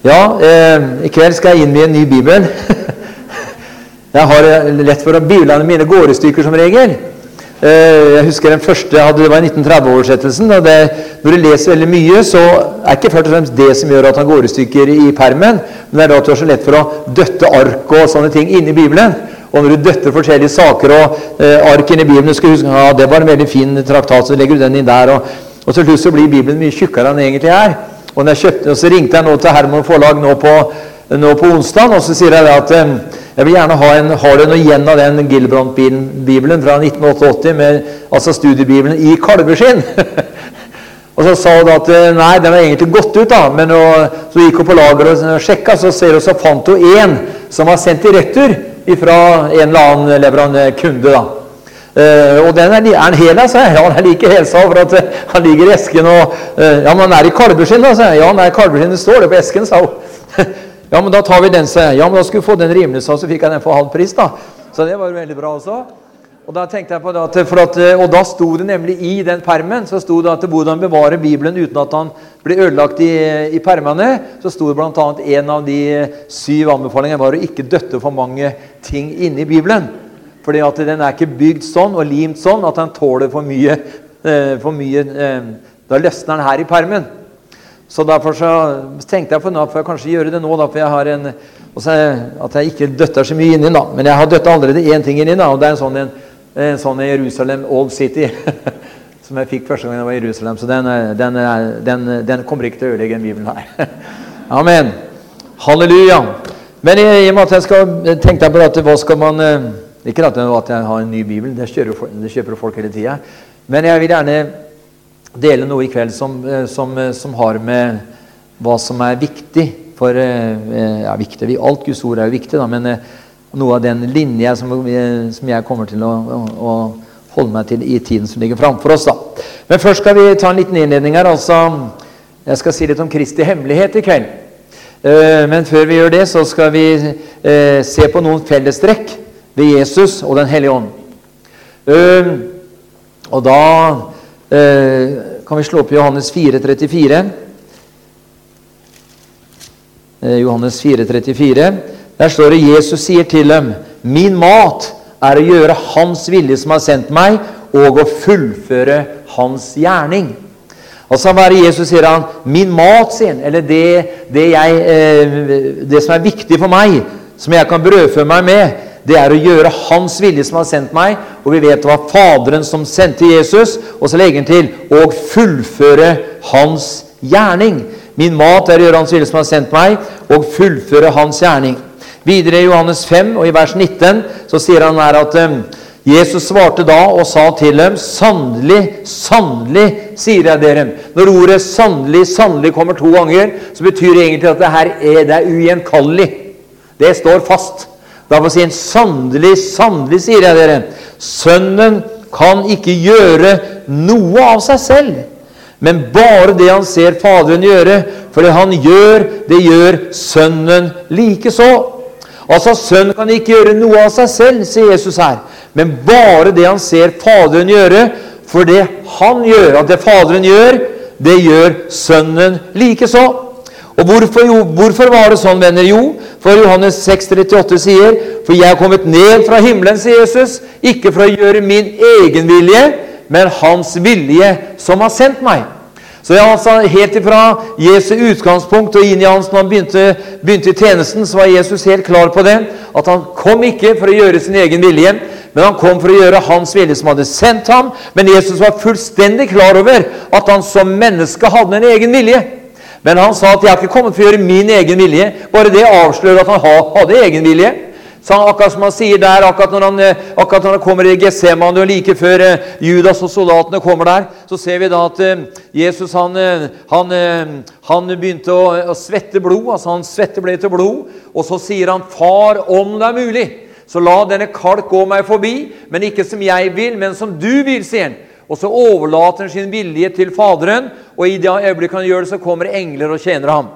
Ja, eh, i kveld skal jeg innvie en ny bibel. jeg har eh, lett for å Biblene mine går i stykker som regel. Eh, jeg husker den første jeg hadde, det var 1930-oversettelsen. og det, Når du leser veldig mye, så er ikke først og fremst det som gjør at han går i stykker i permen, men det er da at du har så lett for å døtte ark og sånne ting inni Bibelen. Og når du døtter forskjellige saker og eh, ark inn i Bibelen du skal huske, ja, det var en veldig fin traktat, så legger du den inn der. Og, og til slutt så blir Bibelen mye tjukkere enn den egentlig er. Og, når jeg kjøpte, så ringte jeg nå til Herman Forlag nå på, nå på onsdag, og så sier jeg at eh, jeg vil gjerne ha en, har du noe igjen av den Gilbrandt-bibelen fra 1988, med, altså studiebibelen i kalveskinn? og så sa hun at eh, nei, den var egentlig gått ut, da. Men og, så gikk hun på lageret og sjekka, så ser hun så fant hun én som var sendt i retur fra en eller annen leverandør kunde. da. Uh, og den er, er den hel, sa jeg. Ja, den er like hel, sa for at uh, han ligger i esken. og uh, Ja, men den er i kalveskinn, sa jeg. Ja, den er i kalveskinn, det står det på esken, sa hun. ja, men da tar vi den, sa jeg. Ja, men da skulle du få den rimelig, sa så fikk jeg den for halv pris, da. Så det var jo veldig bra også. Og da tenkte jeg på det at, at, og da sto det nemlig i den permen så sto det at hvordan bevare Bibelen uten at han ble ødelagt i, i permene. Så sto det bl.a. en av de syv anbefalingene var å ikke døtte for mange ting inni Bibelen. Fordi at den er ikke bygd sånn og limt sånn at den tåler for mye. Eh, for mye eh, da løsner den her i permen. Så derfor så tenkte jeg for nå får jeg kanskje gjøre det nå, da, for jeg har en, at jeg ikke døtter så mye inni. da. Men jeg har døtta allerede én ting inni, da, og det er en sånn, en, en sånn Jerusalem Old City. som jeg fikk første gang jeg var i Jerusalem. Så den, den, den, den kommer ikke til å ødelegge en bibel her. Amen. Halleluja. Men i, og med at jeg skal tenke på at hva skal man eh, ikke at jeg har en ny bibel, det kjøper, det kjøper folk hele tida. Men jeg vil gjerne dele noe i kveld som, eh, som, eh, som, har med hva som er viktig for eh, ja, viktig, Alt Guds ord er jo viktig, da, men noe av den linja som, som, jeg kommer til å, å, holde meg til i tiden som ligger framfor oss. da. Men først skal vi ta en liten innledning her. altså, Jeg skal si litt om Kristi hemmelighet i kveld. Men før vi gjør det, så skal vi se på noen fellestrekk ved Jesus og Den hellige ånd. Uh, og da uh, kan vi slå opp Johannes 4, 34. Uh, Johannes 4, 34. Der står det Jesus sier til dem, 'Min mat er å gjøre Hans vilje som har sendt meg, og å fullføre Hans gjerning'. Altså hva er Jesus sier han? 'Min mat', sin. Eller det, det, jeg, eh, det som er viktig for meg, som jeg kan brødfø meg med, det er å gjøre Hans vilje som har sendt meg. Og vi vet det var Faderen som sendte Jesus. Og så legger han til og fullføre Hans gjerning. Min mat er å gjøre Hans vilje som har sendt meg, og fullføre Hans gjerning. Videre i Johannes 5 og i vers 19 så sier han her at um, Jesus svarte da og sa til dem, 'Sannelig, sannelig, sier jeg dere.' Når ordet 'sannelig', 'sannelig' kommer to ganger, så betyr det egentlig at det her er, det er ugjenkallelig. Det står fast. Derfor si en sannelig, sannelig, sier jeg dere, sønnen kan ikke gjøre noe av seg selv, men bare det han ser Faderen gjøre. For det han gjør, det gjør Sønnen likeså. Altså, Sønnen kan ikke gjøre noe av seg selv, sier Jesus her, men bare det han ser Faderen gjøre. For det han gjør, at det Faderen gjør, det gjør Sønnen likeså. Og hvorfor, jo, hvorfor var det sånn, venner? Jo, for Johannes 6, 38 sier For jeg er kommet ned fra himmelen, sier Jesus, ikke for å gjøre min egen vilje, men Hans vilje som har sendt meg. Så er altså Helt ifra Jesu utgangspunkt og inn i hans når han begynte, begynte, i tjenesten, så var Jesus helt klar på det. At han kom ikke for å gjøre sin egen vilje, men han kom for å gjøre hans vilje som hadde sendt ham. Men Jesus var fullstendig klar over at han som menneske hadde en egen vilje. Men han sa at 'jeg har ikke kommet for å gjøre min egen vilje'. Bare det avslører at han hadde egen vilje. Så akkurat som han sier der, akkurat når han, eh, akkurat når han kommer i Getsemane, og like før eh, Judas og soldatene kommer der, så ser vi da at eh, Jesus han, han, han begynte å, å, svette blod. altså Han svette ble til blod. Og så sier han, 'Far, om det er mulig, så la denne kalk gå meg forbi.' 'Men ikke som jeg vil, men som du vil', sier han. Og så overlater han sin vilje til Faderen, og i det øyeblikket han gjør det, så kommer engler og tjener ham.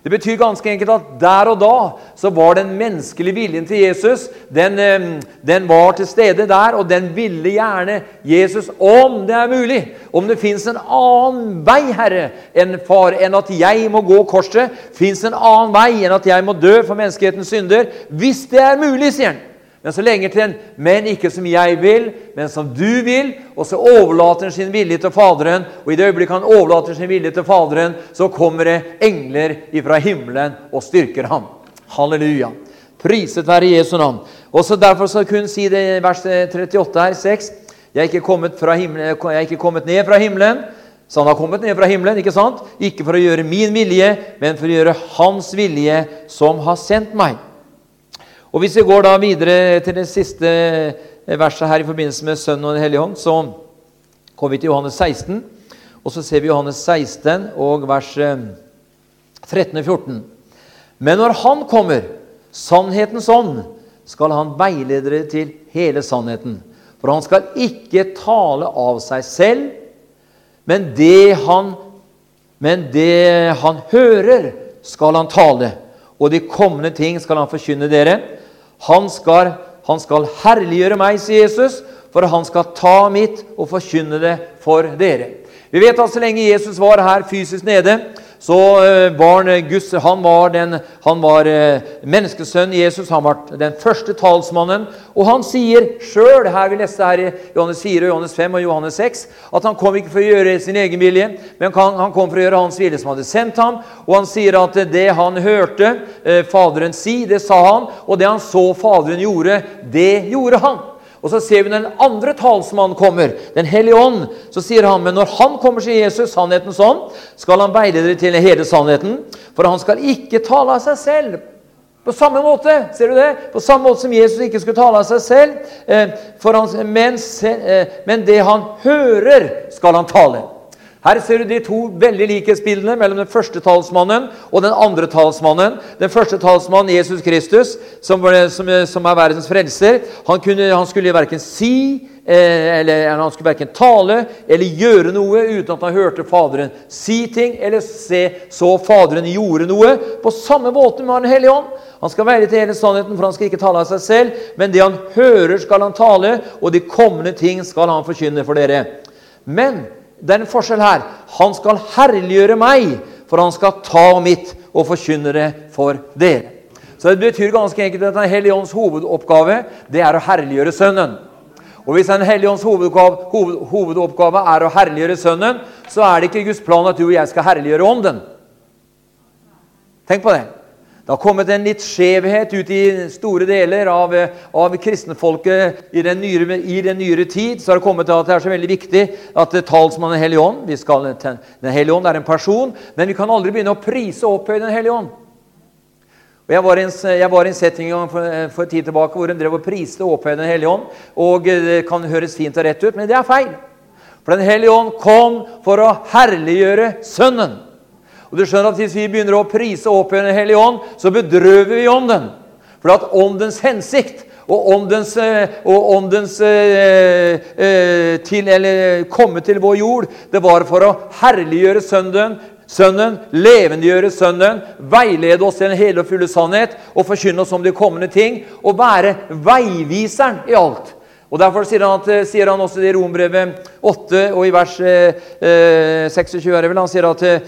Det betyr ganske enkelt at der og da så var den menneskelige viljen til Jesus den, eh, den var til stede der, og den ville gjerne Jesus, om det er mulig, om det fins en annen vei, Herre, enn far, enn at jeg må gå korset, fins en annen vei enn at jeg må dø for menneskehetens synder, hvis det er mulig, sier han. Men så lenge til en 'men ikke som jeg vil, men som du vil', og så overlater han sin vilje til Faderen. Og i det øyeblikket han overlater sin vilje til Faderen, så kommer det engler fra himmelen og styrker ham. Halleluja. Priset være Jesu navn. Og så Derfor så kunne si det i vers 38 her, 6. Jeg er, himmelen, jeg er ikke kommet ned fra himmelen. Så han har kommet ned fra himmelen, ikke sant? Ikke for å gjøre min vilje, men for å gjøre Hans vilje, som har sendt meg. Og Hvis vi går da videre til det siste verset her i forbindelse med Sønnen og Den hellige hånd, så kommer vi til Johannes 16. Og så ser vi Johannes 16 og vers 13 og 14. Men når Han kommer, sannhetens ånd, skal Han veilede dere til hele sannheten. For han skal ikke tale av seg selv, men det han, men det han hører, skal han tale. Og de kommende ting skal han forkynne dere. Han skal, han skal herliggjøre meg, sier Jesus, for han skal ta mitt og forkynne det for dere. Vi vet at så lenge Jesus var her fysisk nede, så eh, var han Guds, han var, den, han var menneskesønnen Jesus. Han var den første talsmannen. Og han sier sjøl, her vi leste her i Johannes 4, Johannes 5 og Johannes 6, at han kom ikke for å gjøre sin egen vilje, men han kom for å gjøre hans vilje som hadde sendt ham. Og han sier at det han hørte eh, Faderen si, det sa han. Og det han så Faderen gjorde, det gjorde han. Og så ser vi når den andre talsmannen kommer, Den hellige ånd. Så sier han, men når han kommer, sier Jesus, sannhetens ånd, skal han veide dere til hele sannheten. For han skal ikke tale av seg selv. På samme måte ser du det? På samme måte som Jesus ikke skulle tale av seg selv. Eh, han, men, eh, men det han hører, skal han tale. Her ser du de to veldig likhetsbildene mellom den første talsmannen og den andre talsmannen. Den første talsmannen, Jesus Kristus, som, som, som er verdens frelser, han, kunne, han skulle verken si eh, eller han skulle verken tale eller gjøre noe uten at han hørte Faderen si ting eller se så Faderen gjorde noe. På samme måte med Den hellige ånd. Han skal veie til hele sannheten, for han skal ikke tale av seg selv. Men det han hører, skal han tale, og de kommende ting skal han forkynne for dere. Men det er en forskjell her. Han skal herliggjøre meg, for han skal ta mitt og forkynne det for dere. Så Det betyr ganske enkelt at Den hellige ånds hovedoppgave det er å herliggjøre Sønnen. Og Hvis Den hellige ånds hovedoppgave, hoved, hovedoppgave er å herliggjøre Sønnen, så er det ikke Guds plan at du og jeg skal herliggjøre Ånden. Tenk på det. Det har kommet en litt skjevhet ut i store deler av, av kristenfolket i den, nyere, i den, nyere, tid. Så har det kommet til at det er så veldig viktig at talsmannen Den hellige ånd skal, Den hellige ånd er en person, men vi kan aldri begynne å prise og opphøye Den hellige ånd. Og jeg, var en, jeg var i en setting for, for en tid tilbake hvor hun drev og priste og opphøyde Den hellige ånd. Og det kan høres fint og rett ut, men det er feil. For Den hellige ånd kom for å herliggjøre Sønnen. Og du skjønner at Hvis vi begynner å prise opp Den hellige ånd, så bedrøver vi ånden. For at åndens hensikt og åndens, eh, og åndens eh, eh, til, eller, komme til vår jord, det var for å herliggjøre Sønnen, Sønnen, levendegjøre Sønnen, veilede oss til den hele og fulle sannhet og forkynne oss om de kommende ting, og være veiviseren i alt. Og Derfor sier han, at, eh, sier han også i Rombrevet 8 og i vers eh, 26 er det vel, han sier at, eh,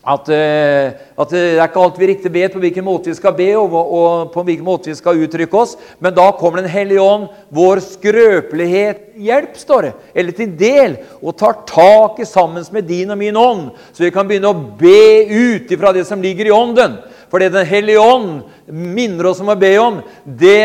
at, eh, at, det er ikke alt vi riktig vet på hvilken måte vi skal be og, og på hvilken måte vi skal uttrykke oss. Men da kommer Den hellige ånd, vår skrøpelighet, hjelp, står det, eller til del, og tar tak i sammen med din og min ånd, så vi kan begynne å be ut ifra det som ligger i ånden. For det Den hellige ånd minner oss om å be om, det,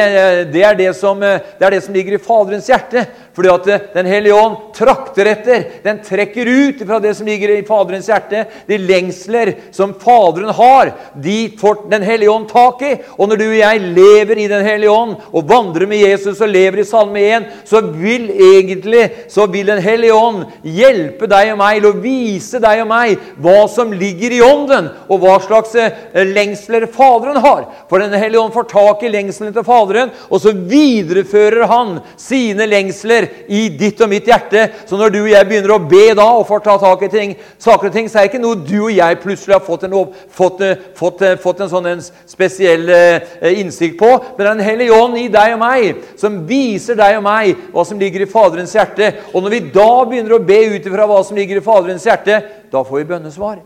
det, er det, som, det, er det som ligger i Faderens hjerte. Fordi at Den hellige ånd trakter etter. Den trekker ut fra det som ligger i Faderens hjerte. De lengsler som Faderen har, de får Den hellige ånd tak i. Og når du og jeg lever i Den hellige ånd og vandrer med Jesus og lever i Salme 1, så vil egentlig så vil Den hellige ånd hjelpe deg og meg til å vise deg og meg hva som ligger i ånden, og hva slags lengsler Faderen har. For For Den hellige ånd får tak i lengselen til Faderen, og så viderefører han sine lengsler i ditt og mitt hjerte. Så når du og jeg begynner å be da og får ta tak i ting, saker og ting, så er det ikke noe du og jeg plutselig har fått en, fått, eh, fått, eh, fått en sånn en spesiell eh, innsikt på. Men det er Den hellige ånd i deg og meg, som viser deg og meg hva som ligger i Faderens hjerte. Og når vi da begynner å be ut ifra hva som ligger i Faderens hjerte, da får vi bønnesvar.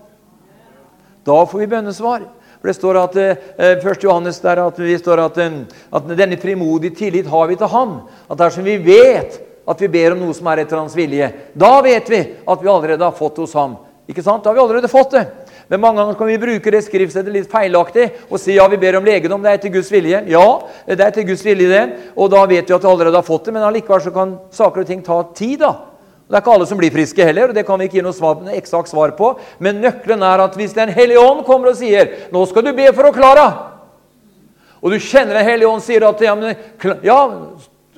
Da får vi bønnesvar. For Det står at eh, 1. Johannes der at vi står at, eh, at denne frimodige tillit har vi til Han. At dersom vi vet at vi ber om noe som er etter Hans vilje, da vet vi at vi allerede har fått det hos Ham. Ikke sant? Da har vi allerede fått det. Men mange ganger kan vi bruke det skriftstedet litt feilaktig og si ja, vi ber om legedom. Det er etter Guds vilje. Ja, det er etter Guds vilje, det. Og da vet vi at vi allerede har fått det, men allikevel så kan saker og ting ta tid. da. Det er ikke alle som blir friske heller, og det kan vi ikke gi noe svar, eksakt svar på. Men nøkkelen er at hvis Den hellige ånd kommer og sier 'Nå skal du be for å Klara', og du kjenner Den hellige ånd sier at ja, men, ja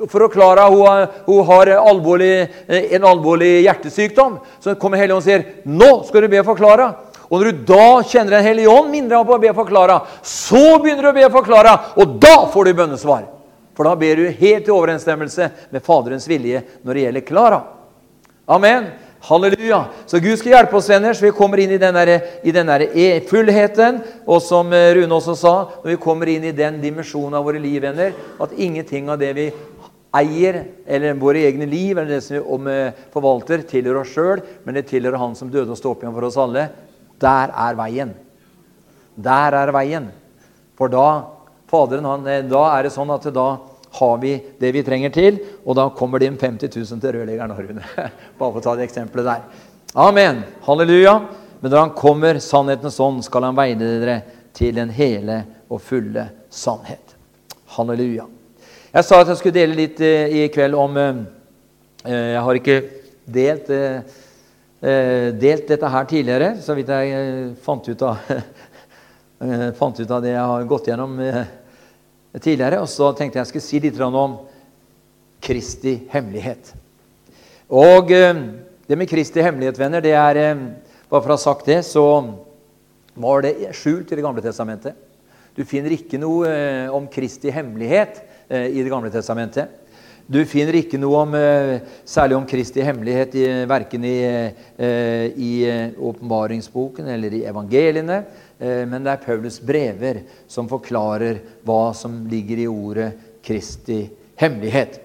for å klare hun, hun har alvorlig, en alvorlig hjertesykdom, så kommer Hellige ånd og sier 'Nå skal du be for Klara'. Og når du da kjenner Den hellige ånd mindre av å be for Klara, så begynner du å be for Klara, og da får du bønnesvar. For da ber du helt i overensstemmelse med Faderens vilje når det gjelder Klara. Amen. Halleluja. Så Gud skal hjelpe oss, venner, så vi kommer inn i den, der, i den der e fullheten. Og som eh, Rune også sa, når vi kommer inn i den dimensjonen av våre liv, venner, at ingenting av det vi eier, eller våre egne liv, eller det som vi eh, forvalter, tilhører oss sjøl, men det tilhører Han som døde og sto opp igjen for oss alle. Der er veien. Der er veien. For da, Faderen, han, eh, da er det sånn at da har vi det vi trenger til. Og da kommer de 50 000 til rørleggeren. Rune. Bare for å ta det eksempelet der. Amen. Halleluja. Men når han kommer sannhetens ånd, skal han veide dere til den hele og fulle sannhet. Halleluja. Jeg sa at jeg skulle dele litt eh, i kveld om eh, eh Jeg har ikke delt, delt dette her tidligere, så vidt jeg fant ut av, fant ut av det jeg har gått gjennom tidligere, og så tenkte jeg jeg skulle si litt om Kristi hemmelighet. Og eh, det med Kristi hemmelighet, venner, det er eh, Bare for å ha sagt det, så var det skjult i Det gamle testamentet. Du finner ikke noe eh, om Kristi hemmelighet i Det gamle testamentet. Du finner ikke noe om, særlig om Kristi hemmelighet i, verken i åpenbaringsboken eller i evangeliene. Eh, men det er Paulus brever som forklarer hva som ligger i ordet Kristi hemmelighet.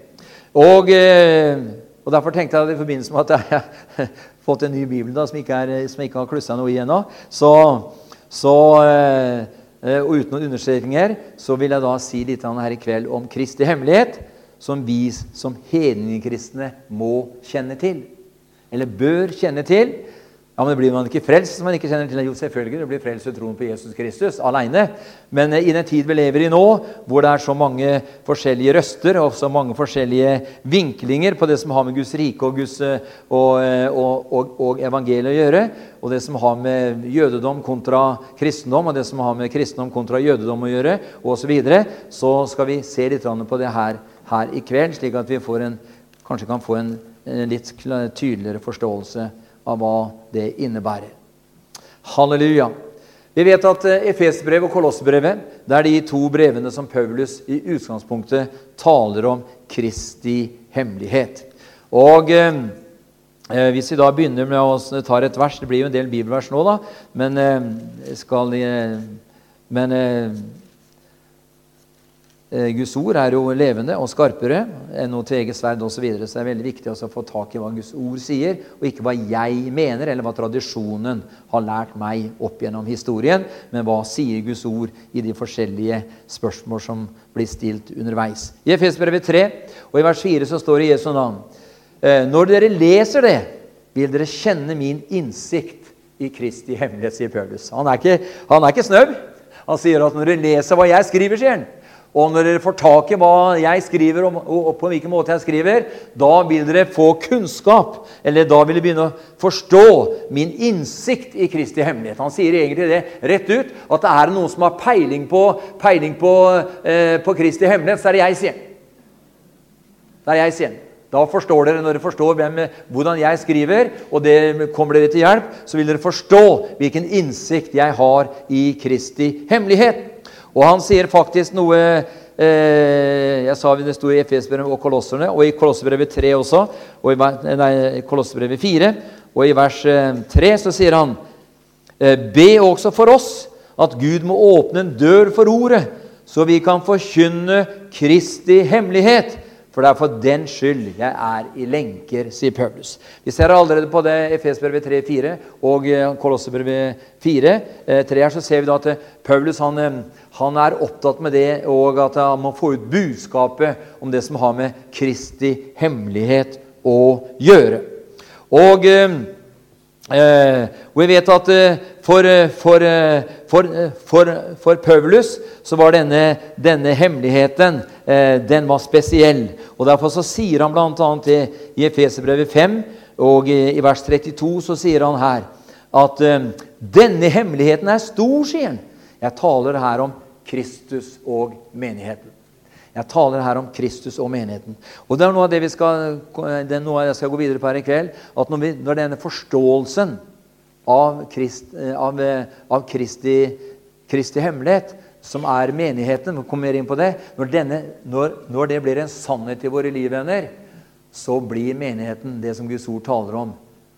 Og, eh, og Derfor tenkte jeg i forbindelse med at jeg har fått en ny bibel da, som, ikke er, som ikke har klussa noe i ennå, så, så eh, og uten noen understrekninger så vil jeg da si litt her i kveld om Kristi hemmelighet, som vi som hedningekristne må kjenne til. Eller bør kjenne til. Ja, men det Blir man ikke frelst hvis man ikke kjenner til? Jo, selvfølgelig. Det blir frelst ved troen på Jesus Kristus alene. Men eh, i den tid vi lever i nå, hvor det er så mange forskjellige røster og så mange forskjellige vinklinger på det som har med Guds rike og, Guds, eh, og, eh, og, og, og evangeliet å gjøre, og det som har med jødedom kontra kristendom, og det som har med kristendom kontra jødedom å gjøre, osv., så, videre, så skal vi se litt på det her, her i kveld, slik at vi en, kanskje kan få en, en litt tydeligere forståelse av hva det innebærer. Halleluja. Vi vet at eh, Efesbrevet og Kolossbrevet det er de to brevene som Paulus i utgangspunktet taler om Kristi hemmelighet. Og eh, eh Hvis vi da begynner med å ta et vers Det blir jo en del bibelvers nå, da. Men, eh, skal, eh, men eh, Guds ord er jo levende og skarpere enn noe tveget sverd osv. Så, videre. så det er veldig viktig å få tak i hva Guds ord sier, og ikke hva jeg mener, eller hva tradisjonen har lært meg opp gjennom historien, men hva sier Guds ord i de forskjellige spørsmål som blir stilt underveis. I Efesbrevet 3 og i vers 4 så står det i Jesu navn eh, Når dere leser det, vil dere kjenne min innsikt i Kristi hemmelighet, sier Paulus. Han er ikke, ikke snøbb. Han sier at når dere leser hva jeg skriver, sier han, og når dere får tak i hva jeg skriver, og på hvilken måte jeg skriver, da vil dere få kunnskap. Eller da vil dere begynne å forstå min innsikt i Kristi hemmelighet. Han sier egentlig det rett ut, at det er noen som har peiling på, peiling på, eh, på Kristi hemmelighet, så er det jeg, sier Det er jeg, sier Da forstår dere, Når dere forstår hvem, hvordan jeg skriver, og det kommer dere til hjelp, så vil dere forstå hvilken innsikt jeg har i Kristi hemmelighet. Og han sier faktisk noe eh, Jeg sa det sto i Efesbrevet og Kolosserne, og i Kolosserbrevet 3 også, og i nei, Kolosserbrevet 4. Og i vers 3 så sier han Be også for oss at Gud må åpne en dør for ordet, så vi kan forkynne Kristi hemmelighet for det er for den skyld jeg er i lenker, sier Paulus. Vi ser allerede på det Efesbrevet 3,4 og eh, Kolossebrevet 4. 3 eh, her, så ser vi da at eh, Paulus han, han, er opptatt med det, og at han må få ut budskapet om det som har med Kristi hemmelighet å gjøre. Og Eh, og vi vet at eh, for, eh, for, for, for, Paulus så var denne, denne hemmeligheten den var spesiell. Og Derfor så sier han bl.a. i Efeserbrevet 5 og i, i, vers 32 så sier han her at denne hemmeligheten er stor, sier han. Jeg taler her om Kristus og menigheten. Jeg taler her om Kristus og menigheten. Og Det er noe av det vi skal, det jeg skal gå videre på her i kveld. At når, vi, når denne forståelsen av, Krist, av, av Kristi, Kristi, hemmelighet, som er menigheten vi kommer inn på det, når, denne, når, når det blir en sannhet i våre liv, venner, så blir menigheten det som Guds ord taler om.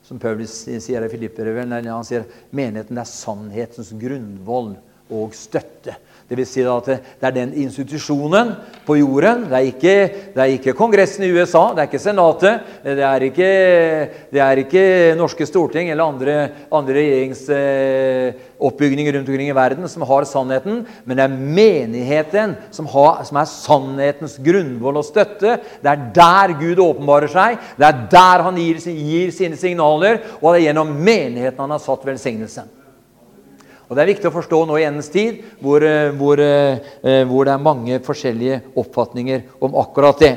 Som Paulus sier i Filipperevelen, han sier menigheten er sannhetens grunnvoll og støtte. Det vil si at det er den institusjonen på jorden. Det er, ikke, det er ikke Kongressen i USA, det er ikke Senatet, det er ikke, det er ikke norske storting eller andre, andre regjeringsoppbygninger rundt omkring i verden som har sannheten, men det er menigheten som, har, som er sannhetens grunnvoll og støtte. Det er der Gud åpenbarer seg, det er der han gir, gir sine signaler, og det er gjennom menigheten han har satt velsignelsen. Og Det er viktig å forstå nå i endens tid, hvor, eh, hvor, eh, hvor, det er mange forskjellige oppfatninger om akkurat det.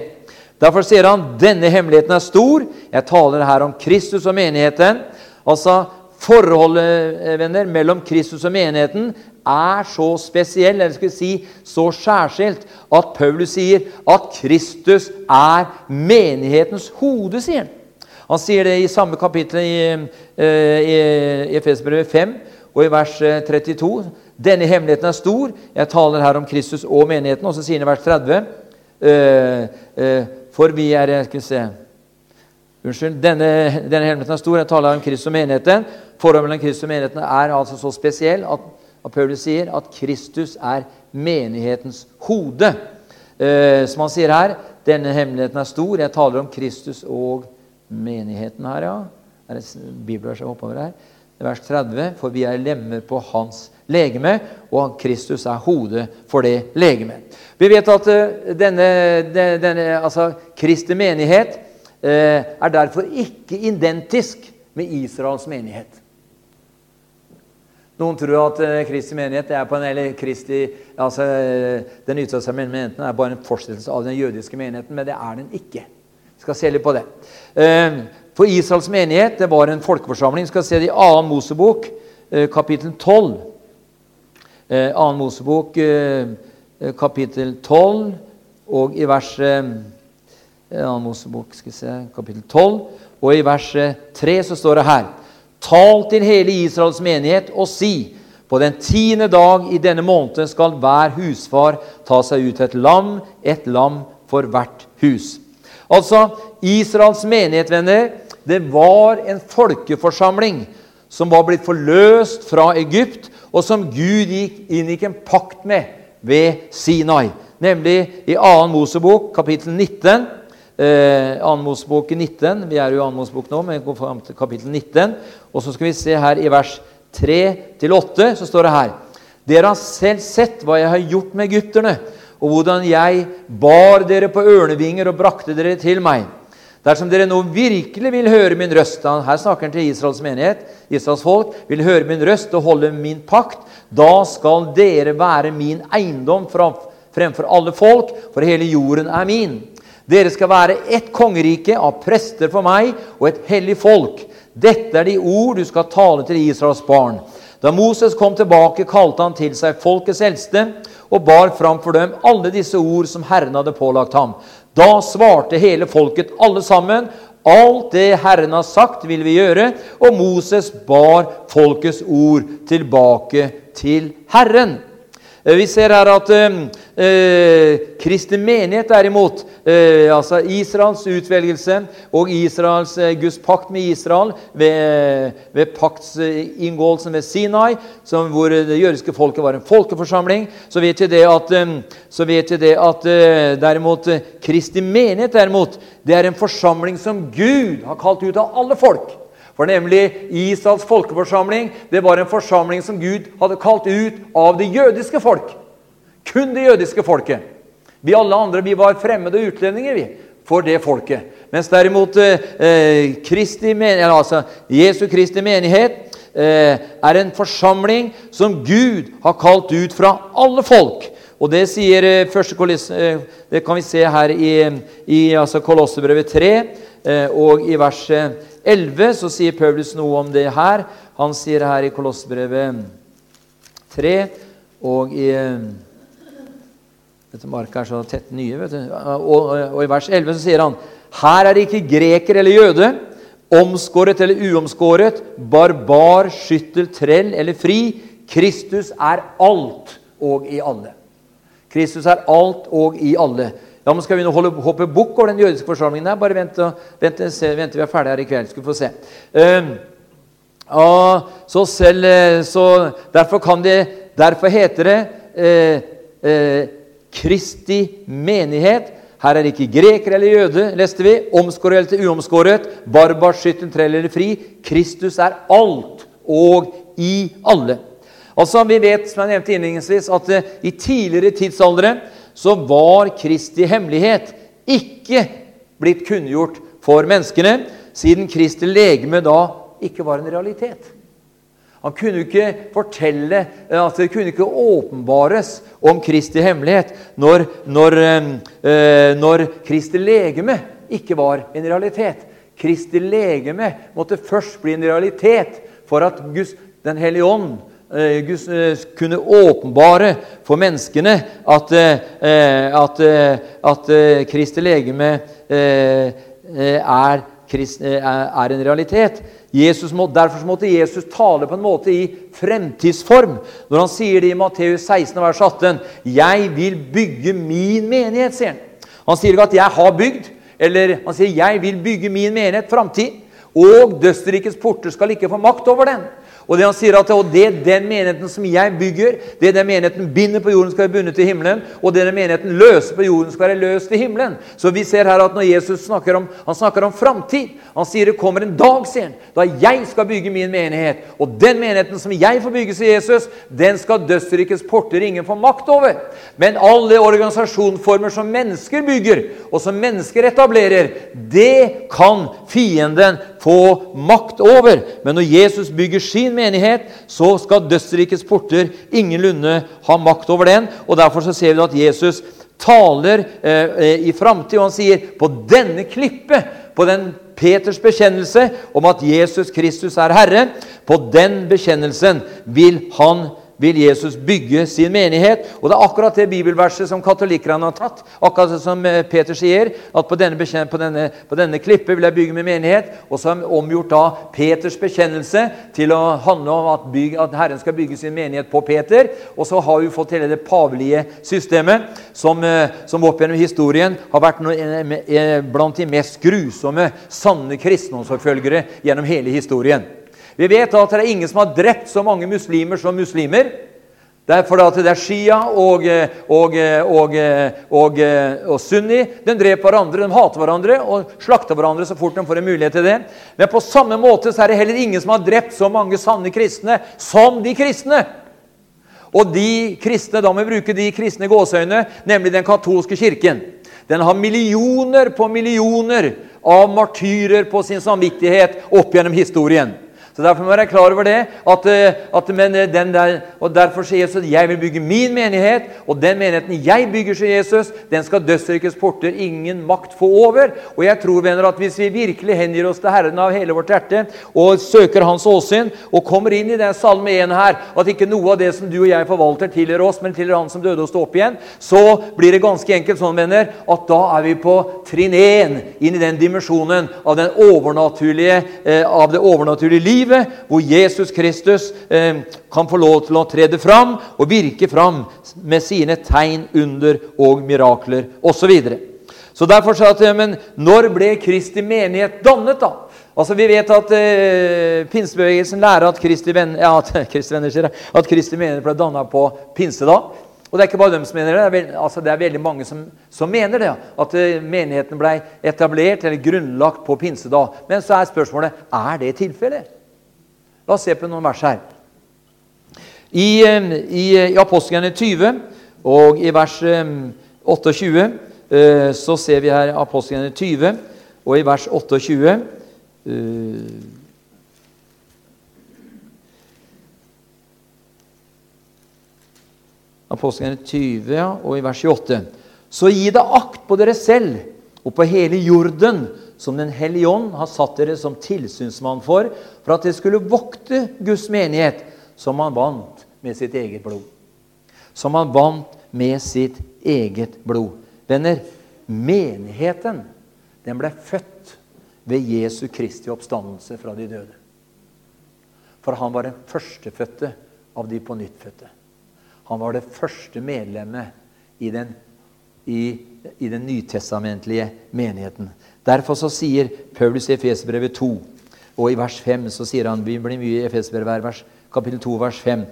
Derfor sier han denne hemmeligheten er stor. Jeg taler her om Kristus og menigheten. Altså, Forholdet eh, venner, mellom Kristus og menigheten er så spesiell, eller skal vi si så skjærskilt, at Paulus sier at Kristus er menighetens hode. sier Han Han sier det i samme kapittel i, i, i Efesbrevet 5 og i vers 32 eh, denne hemmeligheten er stor. Jeg taler her om Kristus og menigheten. Og så sier han i vers 30 uh, uh, For vi er Skal vi se Unnskyld. Denne, denne, hemmeligheten er stor. Jeg taler om Kristus og menigheten. Forholdet mellom Kristus og menigheten er altså så spesiell at, at Paulus sier at Kristus er menighetens hode. Uh, som han sier her, denne hemmeligheten er stor. Jeg taler om Kristus og menigheten her, ja. Er det bibler jeg hopper over her? Vers 30, for vi er lemmer på hans legeme, og Kristus er hodet for det legeme. Vi vet at uh, denne, denne, altså Kristi menighet uh, er derfor ikke identisk med Israels menighet. Noen tror at uh, Kristi menighet er på en, eller Kristi, altså, den menigheten er bare en fortsettelse av den jødiske menigheten, men det er den ikke. Vi skal se litt på det. For Israels menighet det var en folkeforsamling. Vi skal se det i 2. Mosebok, eh, kapittel 12. 2. Eh, Mosebok, eh, kapittel 12, og i vers 2. Mosebok, skal se, kapittel 12, og i verset 3 så står det her Tal til hele Israels menighet og si:" På den tiende dag i denne måneden skal hver husfar ta seg ut et lam, et lam for hvert hus. Altså, Israels menighet, venner, det var en folkeforsamling som var blitt forløst fra Egypt, og som Gud gikk, inngikk en pakt med ved Sinai. Nemlig i 2. Mosebok, kapittel 19. Eh, 2. Mosebok 19. Vi er jo i 2. Mosebok nå, men går fram til kapittel 19. Og så skal vi se her i vers 3-8, så står det her Dere har selv sett hva jeg har gjort med egypterne, og hvordan jeg bar dere på ørnevinger og brakte dere til meg. Dersom dere nå virkelig vil høre min røst Her snakker han til Israels menighet. Israels folk vil høre min røst og holde min pakt. Da skal dere være min eiendom fremfor alle folk, for hele jorden er min. Dere skal være ett kongerike av prester for meg og et hellig folk. Dette er de ord du skal tale til Israels barn. Da Moses kom tilbake, kalte han til seg folkets eldste og bar fram for dem alle disse ord som Herren hadde pålagt ham. Da svarte hele folket alle sammen, alt det Herren har sagt, vil vi gjøre. Og Moses bar folkets ord tilbake til Herren. Eh, vi ser her at eh, kristen menighet derimot, eh, altså Israels utvelgelse og Israels eh, Guds pakt med Israel ved, ved paktsinngåelsen ved Sinai, som, hvor det jødiske folket var en folkeforsamling, så vet vi det at, eh, vi det at eh, derimot Kristi menighet derimot, det er en forsamling som Gud har kalt ut av alle folk. For nemlig Israels folkeforsamling det var en forsamling som Gud hadde kalt ut av det jødiske folk. Kun det jødiske folket. Vi alle andre vi var fremmede utlendinger vi, for det folket. Mens derimot eh, Kristi, altså Jesu Kristi menighet eh, er en forsamling som Gud har kalt ut fra alle folk. Og Det sier eh, første eh, det kan vi se her i, i altså Kolossebrevet 3 eh, og i verset 11 så sier Paulus noe om det her. Han sier her i Kolossbrevet 3 og i Dette marka er så tett nye. vet du. Og, og, i vers 11 så sier han her er det ikke greker eller jøde, omskåret eller uomskåret, barbar, skyttel, trell eller fri. Kristus er alt og i alle. Kristus er alt og i alle. Ja, men Skal vi nå holde, hoppe bukk over den jødiske forsamlingen? Nei, bare vent, vent, se, vent vi er ferdige her i kveld. Skal vi få se. Uh, ja, så selv, eh, så derfor, kan det, derfor heter det eh, eh, Kristi menighet. Her er det ikke greker eller jøde, leste vi. Omskåret eller uomskåret. Barbar, skytten, trell eller fri. Kristus er alt og i alle. Altså, Vi vet som jeg nevnte innledningsvis, at uh, i tidligere tidsaldre så var Kristi hemmelighet ikke blitt kunngjort for menneskene, siden Kristi legeme da ikke var en realitet. Han kunne ikke fortelle, altså det kunne ikke åpenbares om Kristi hemmelighet når, når, eh, når Kristi legeme ikke var en realitet. Kristi legeme måtte først bli en realitet for at Guds, Den hellige ånd Eh, eh, kunne åpenbare for menneskene at, eh, at, at Kristi legeme er, er en realitet. Må, derfor måtte Jesus tale på en måte i fremtidsform når han sier det i Matteus 16, vers 18. 'Jeg vil bygge min menighet', sier han. Han sier ikke at 'jeg har bygd', eller han sier 'jeg vil bygge min menighet framtid'. Og dødsrikets porter skal ikke få makt over den. Og det han sier at og det den menigheten som jeg bygger, det den menigheten binder på jorden, skal være bundet til himmelen. Og det den menigheten løser på jorden, skal være løst til himmelen. Så vi ser her at når Jesus snakker om, han snakker om framtid Han sier det kommer en dag, sier han, da jeg skal bygge min menighet. Og den menigheten som jeg får bygge, sier Jesus, den skal dødsrikets porter ingen få makt over. Men alle organisasjonsformer som mennesker bygger, og som mennesker etablerer, det kan fienden få makt over. Men når Jesus bygger sin menighet, så skal dødsrikets porter ingenlunde ha makt over den. og Derfor så ser vi at Jesus taler eh, eh i framtid, og han sier på denne klippet, på den Peters bekjennelse om at Jesus Kristus er Herre, på den bekjennelsen vil han vil Jesus bygge sin menighet. Og Det er akkurat det bibelverset som katolikkerne har tatt. Akkurat som eh, Peter sier, at på denne, på denne, på denne klippet vil jeg bygge min menighet. Og så har omgjort da Peters bekjennelse til å handle om at, bygge, at, Herren skal bygge sin menighet på Peter. Og så har vi fått hele det pavelige systemet, som, eh, som opp gjennom historien har vært eh, blant de mest grusomme sanne kristendomsforfølgere gjennom hele historien. Vi vet at det er ingen som har drept så mange muslimer som muslimer. Det er fordi det er Shia og, og, og, og, og Sunni. De dreper hverandre, de hater hverandre og slakter hverandre så fort de får en mulighet til det. Men på samme måte så er det heller ingen som har drept så mange sanne kristne som de kristne. Og de kristne, da må vi bruke de kristne gåseøyne, nemlig den katolske kirken. Den har millioner på millioner av martyrer på sin samvittighet opp gjennom historien. Så Derfor må jeg være klar over det. At, eh, at eh, der, og Derfor sier Jesus 'jeg vil bygge min menighet', og den menigheten jeg bygger, sier Jesus, den skal dødsrikets porter ingen makt få over. Og jeg tror venner, at hvis vi virkelig hengir oss til Herren av hele vårt hjerte og søker Hans åsyn og kommer inn i den salme 1 her, at ikke noe av det som du og jeg forvalter, tilhører oss, men tilhører Han som døde og sto opp igjen, så blir det ganske enkelt sånn, venner, at da er vi på trinn 1 inn i den dimensjonen av, den overnaturlige, eh, av det overnaturlige liv livet hvor Jesus Kristus eh, kan få lov til å trede fram og virke fram med sine tegn, under og mirakler osv. Så, videre. så derfor sa jeg men når ble Kristi menighet dannet, da? Altså Vi vet at eh, pinsebevegelsen lærer at Kristi, venn, ja, at Kristi, venner, at Kristi menighet ble danna på pinsedag. Og det er ikke bare dem som mener det. Det er, veld, altså det er veldig mange som, som, mener det. At uh, menigheten ble etablert eller grunnlagt på pinsedag. Men så er spørsmålet er det tilfellet. La oss se på noen vers her. I, i, i Apostlene 20 og i vers um, 28 uh, så ser vi her Apostlene 20 og i vers 28 uh, 20 ja, og i vers 28. Så gi deg akt på dere selv og på hele jorden, som Den hellige ånd har satt dere som tilsynsmann for, for at dere skulle vokte Guds menighet, som han vant med sitt eget blod. Som han vant med sitt eget blod. Venner, menigheten den ble født ved Jesu Kristi oppstandelse fra de døde. For han var den førstefødte av de på nytt fødte. Han var det første medlemmet i den, i, i den nytestamentlige menigheten. Derfor så sier Paulus i Efesbrevet 2, og i vers 5 så sier han Vi blir mye i Efesbrevet, kapittel 2, vers 5.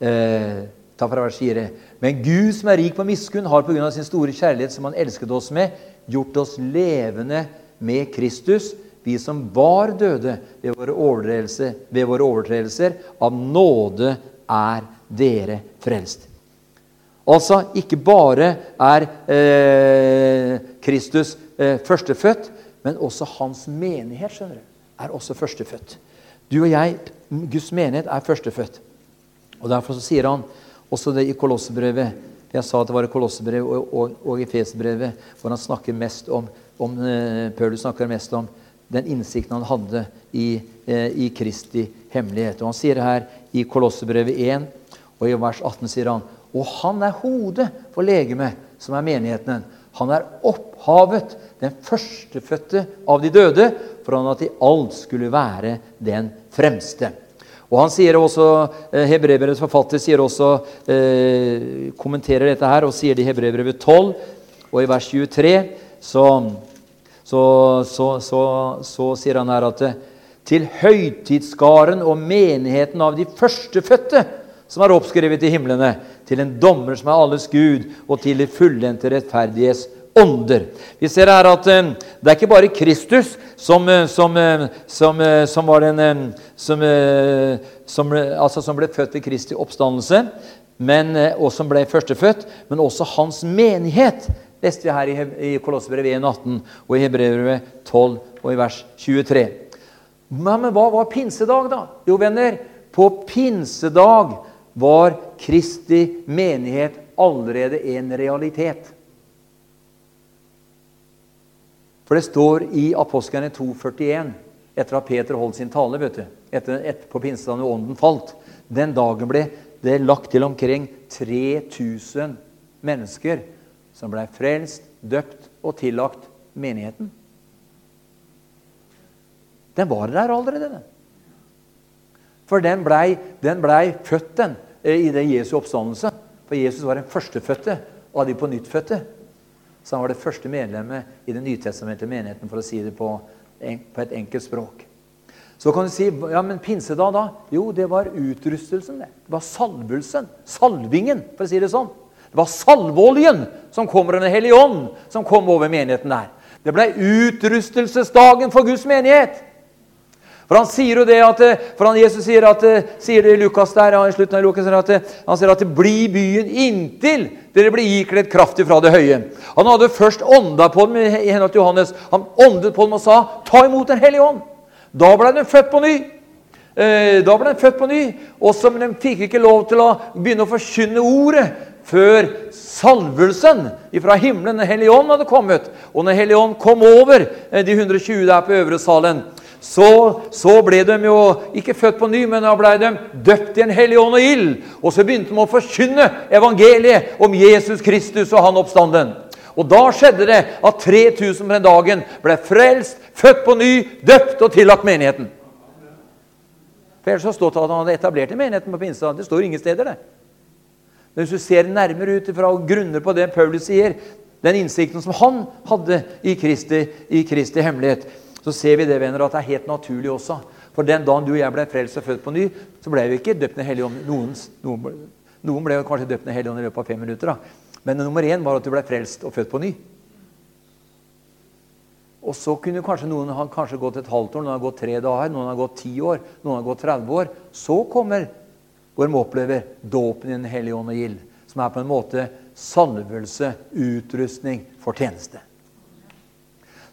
Eh, ta fra vers 4. Men Gud som er rik på miskunn, har pga. sin store kjærlighet som han elsket oss med, gjort oss levende med Kristus, vi som var døde ved våre ved våre overtredelser av nåde er dere frelst. Altså, ikke bare er eh, Kristus eh, førstefødt, men også hans menighet skjønner du, er også førstefødt. Du og jeg, Guds menighet, er førstefødt. Og Derfor sier han også det i Kolossebrevet Jeg sa at det var i Kolossebrevet og, og, og i Fesbrevet, hvor han snakker mest om, om eh, Paulus snakker mest om den innsikten han hadde i, eh, i Kristi hemmelighet. Og Han sier her i Kolossebrevet 1 og i vers 18 sier han og han er hodet for legemet, som er menigheten. Han er opphavet, den førstefødte av de døde, for han at i alt skulle være den fremste. Og han sier også, eh, Hebrebrevets forfatter sier også, eh, kommenterer dette her og sier det i Hebrevet 12 og i vers 23 så, så, så, så sier han her at til høytidsskaren og menigheten av de førstefødte som er oppskrevet i himlene, til en dommer som er alles Gud, og til de fullendte rettferdiges ånder. Vi ser her at uh, det er ikke bare Kristus som, uh, som, uh, som, som var den som, altså, som, ble født ved Kristi oppstandelse, men, og som ble førstefødt, men også hans menighet leste vi her i, Kolossebrevet 1,18 og i Hebrevet 12 og i vers 23. Men, men hva var pinsedag, da? Jo, venner, på pinsedag var Kristi menighet allerede en realitet. For det står i Apostlene 2,41, etter at Peter holdt sin tale vet du, etter, etter på pinsedagen og ånden falt Den dagen ble det lagt til omkring 3000 mennesker som ble frelst, døpt og tillagt menigheten. Den var der allerede. For den blei ble født, den. Eh, i den Jesu oppstandelse. For Jesus var den førstefødte av de på nyttfødte. Så han var det første medlemmet i den nytestamentlige menigheten, for å si det på, på et enkelt språk. Så kan du si ja, men pinsedag, da? Jo, det var utrustelsen. Det Det var salvelsen. Salvingen, for å si det sånn. Det var salveoljen som kommer under Hellig Ånd, som kom over menigheten der. Det ble utrustelsesdagen for Guds menighet. For han sier jo det at, eh, for han, Jesus sier, at, eh, sier det i Lukas der, i slutten av Lukas, at, eh, han sier at det blir byen inntil dere blir ikledd kraftig fra det høye. Han hadde først ånda på dem i henhold til Johannes. Han åndet på dem og sa, 'Ta imot Den hellige ånd'. Da ble den født på ny. Da ble den født på ny, og så, men de fikk ikke lov til å begynne å forkynne ordet før salvelsen fra himmelen, Den hellige ånd, hadde kommet. Og når Hellige ånd kom over de 120 der på øvre salen, så, så, ble de jo ikke født på ny, men da ble de døpt i en hellig ånd og ild. Og så begynte de å forkynne evangeliet om Jesus Kristus og han oppstanden. Og da skjedde det at 3000 på den dagen ble frelst, født på ny, døpt og tillagt menigheten. For Ellers har det stått at han hadde etablert menigheten på pinsa. Det står ingen steder, det. Men hvis du ser nærmere ut ifra og grunner på det Paulus sier, den innsikten som han hadde i Kristi, i Kristi hemmelighet, så ser vi det, venner, at det er helt naturlig også. For den dagen du og jeg ble frelst og født på ny, så ble vi ikke døpt ned Hellig Ånd. Noen, noen, noen, ble kanskje døpt ned Hellig Ånd i løpet av fem minutter. da. Men nummer én var at du ble frelst og født på ny. Og så kunne kanskje noen ha kanskje gått et halvt år, noen har gått tre dager, noen har gått ti år, noen har gått 30 år. Så kommer hvor de opplever dåpen i Den hellige ånd og gild, som er på en måte salvelse, utrustning for tjeneste.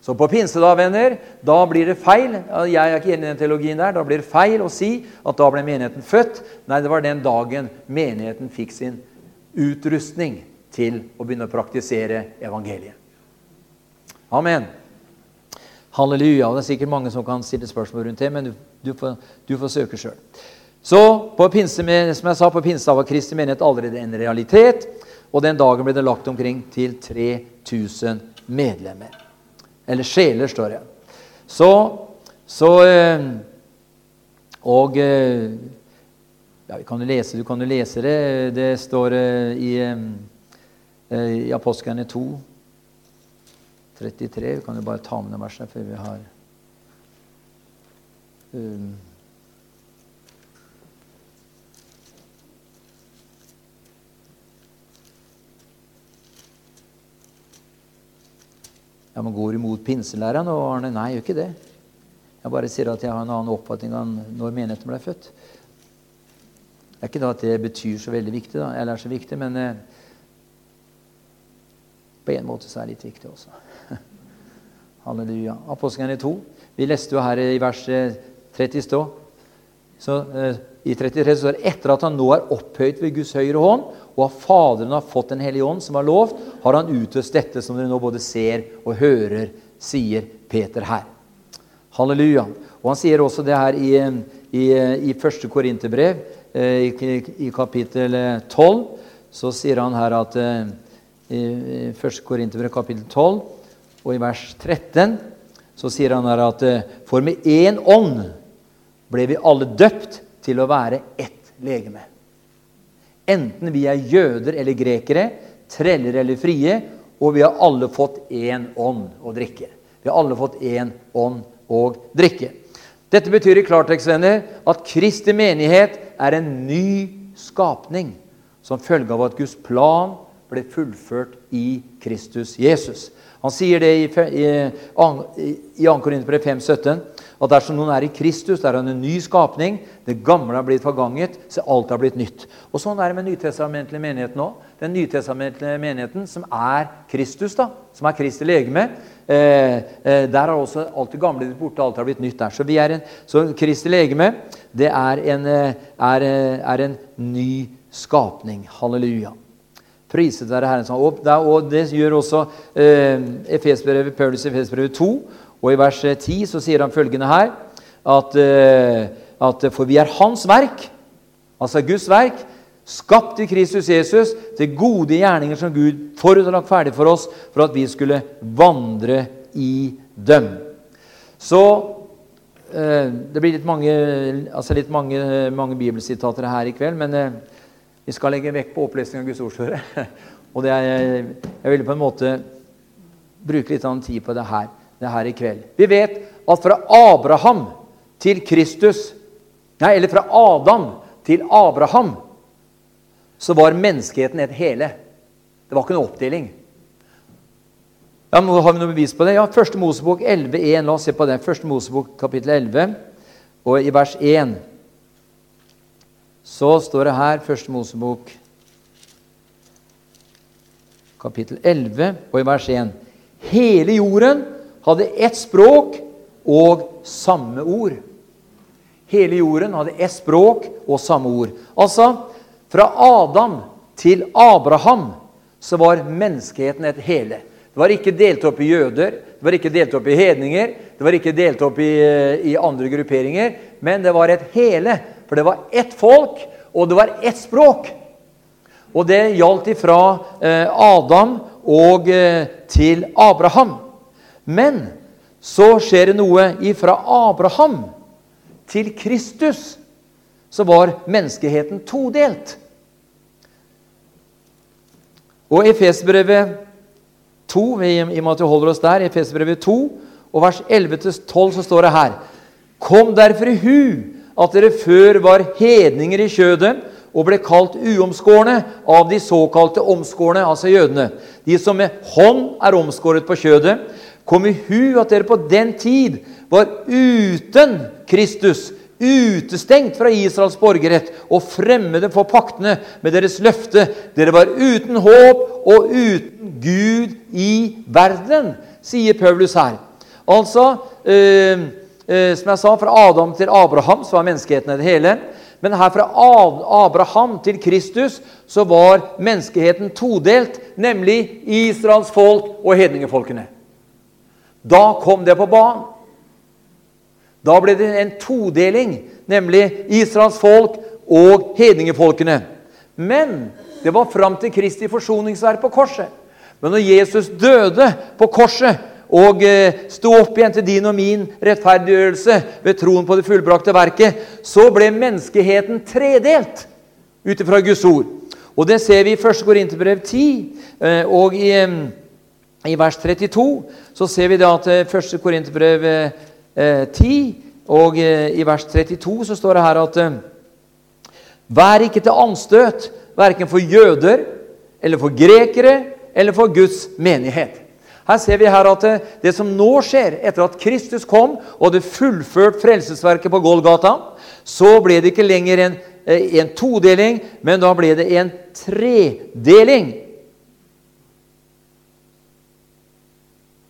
Så på pinsedag, venner, da blir det feil jeg er ikke enig i den teologien der, da blir det feil å si at da ble menigheten født. Nei, det var den dagen menigheten fikk sin utrustning til å begynne å praktisere evangeliet. Amen. Halleluja. Det er sikkert mange som kan stille spørsmål rundt det, men du, du, får, du får, søke sjøl. Så på pinse, som jeg sa, på pinsedag var Kristi menighet allerede en realitet. Og den dagen ble det lagt omkring til 3000 medlemmer. Eller sjeler, står det. Så, så eh, Og ja, ja, kan du, lese, du kan jo lese det. Det står eh, i, i Apostlene 2. 33. Vi kan jo bare ta med noen vers her før vi har um, Ja, men Går imot pinselæren? Og Arne, nei, gjør ikke det. Jeg bare sier at jeg har en annen oppfatning av når menigheten ble født. Det er ikke da at det betyr så veldig viktig, da, eller er så viktig, men eh, på en måte så er det litt viktig også. Halleluja. Apostelgjerningen 2. Vi leste jo her i vers 30 eh, stå. Så, eh, I 33 står det etter at han nå er opphøyt ved Guds høyre hånd, og at Faderen har fått Den hellige ånd, som har lovt, har han utøst dette som dere nå både ser og hører, sier Peter her. Halleluja. Og Han sier også det her i, i, i første Korinterbrev, eh, i, i, kapittel 12. Så sier han her at i første Korinterbrev, kapittel 12 og i vers 13 så sier han her at eh, For med én ånd ble vi alle døpt til å være ett legeme. Enten vi er jøder eller grekere, treller eller frie, og vi har alle fått én ånd å drikke. Vi har alle fått én ånd å drikke. Dette betyr i klartekst venner, at Kristi menighet er en ny skapning som følge av at Guds plan ble fullført i Kristus Jesus. Han sier det i, i, i 2. Korinterbrev 5,17 at dersom noen er i Kristus, der er han en ny skapning. Det gamle har blitt forganget, så alt har blitt nytt. Og Sånn er det med nytestamentlig menighet nå. Den nytestamentlige menigheten som er Kristus, da, som er Kristi legeme. Eh, eh, der har også alt det gamle blitt borte, alt har blitt nytt der. Så, vi er en, så Kristi legeme det er en, eh, er, eh, er en ny skapning. Halleluja. Priset være Herren. opp, og det gjør også eh, Paulus Efesbrevet 2. Og i vers 10 så sier han følgende her at, eh, at For vi er Hans verk, altså Guds verk, skapt i Kristus Jesus til gode gjerninger som Gud forut har lagt ferdig for oss, for at vi skulle vandre i dem. Så eh, Det blir litt mange, altså litt mange, mange bibelsitater her i kveld, men eh, vi skal legge vekk på opplesning av Guds ord. Og er, jeg vil på en måte bruke litt tid på det her, det her i kveld. Vi vet at fra Abraham til Kristus Nei, eller fra Adam til Abraham så var menneskeheten et hele. Det var ikke noe oppdeling. Ja, nå Har vi noe bevis på det? Ja, Første Mosebok 11,1. La oss se på det. Første Mosebok kapittel 11, og i vers 1 så står det her, Første Mosebok, kapittel 11, og i vers 1 Hele jorden hadde ett språk og samme ord. Hele jorden hadde ett språk og samme ord. Altså, fra Adam til Abraham så var menneskeheten et hele. Det var ikke delt opp i jøder, det var ikke delt opp i hedninger, det var ikke delt opp i, i andre grupperinger, men det var et hele. For det var ett folk, og det var ett språk. Og det gjaldt ifra eh, Adam og eh, til Abraham. Men så skjer det noe ifra Abraham til Kristus. så var menneskeheten todelt. Og Efesbrevet 2, i og med at vi holder oss der, Efesbrevet 2 og vers 11-12 så står det her Kom derfor i hu at dere før var hedninger i kjødet og ble kalt uomskårne av de såkalte omskårne, altså jødene. De som med hånd er omskåret på kjødet. Kom i hu at dere på den tid var uten Kristus, utestengt fra Israels borgerrett og fremmede for paktene med deres løfte. Dere var uten håp og uten Gud i verden, sier Paulus her. Altså, eh, eh, som jeg sa, fra Adam til Abraham så var menneskeheten det hele. Men her fra Abraham til Kristus så var menneskeheten todelt, nemlig Israels folk og hedningefolkene. Da kom det på banen. Da ble det en todeling, nemlig Israels folk og hedningefolkene. Men det var fram til Kristi forsoningsverk på korset. Men når Jesus døde på korset og eh, sto opp igjen til din og min rettferdiggjørelse ved troen på det fullbrakte verket, så ble menneskeheten tredelt ut ifra Guds ord. Og Det ser vi i 1. Korinterbrev 10 eh, og i, eh, i, vers 32. Så ser vi da at 1. Korinterbrev 10 og i vers 32 så står det her at Vær ikke til anstøt, verken for jøder eller for grekere eller for Guds menighet. Her ser vi her at det, det, som nå skjer, etter at Kristus kom og hadde fullført frelsesverket på Golgata, så ble det ikke lenger en, eh, en todeling, men da ble det en tredeling.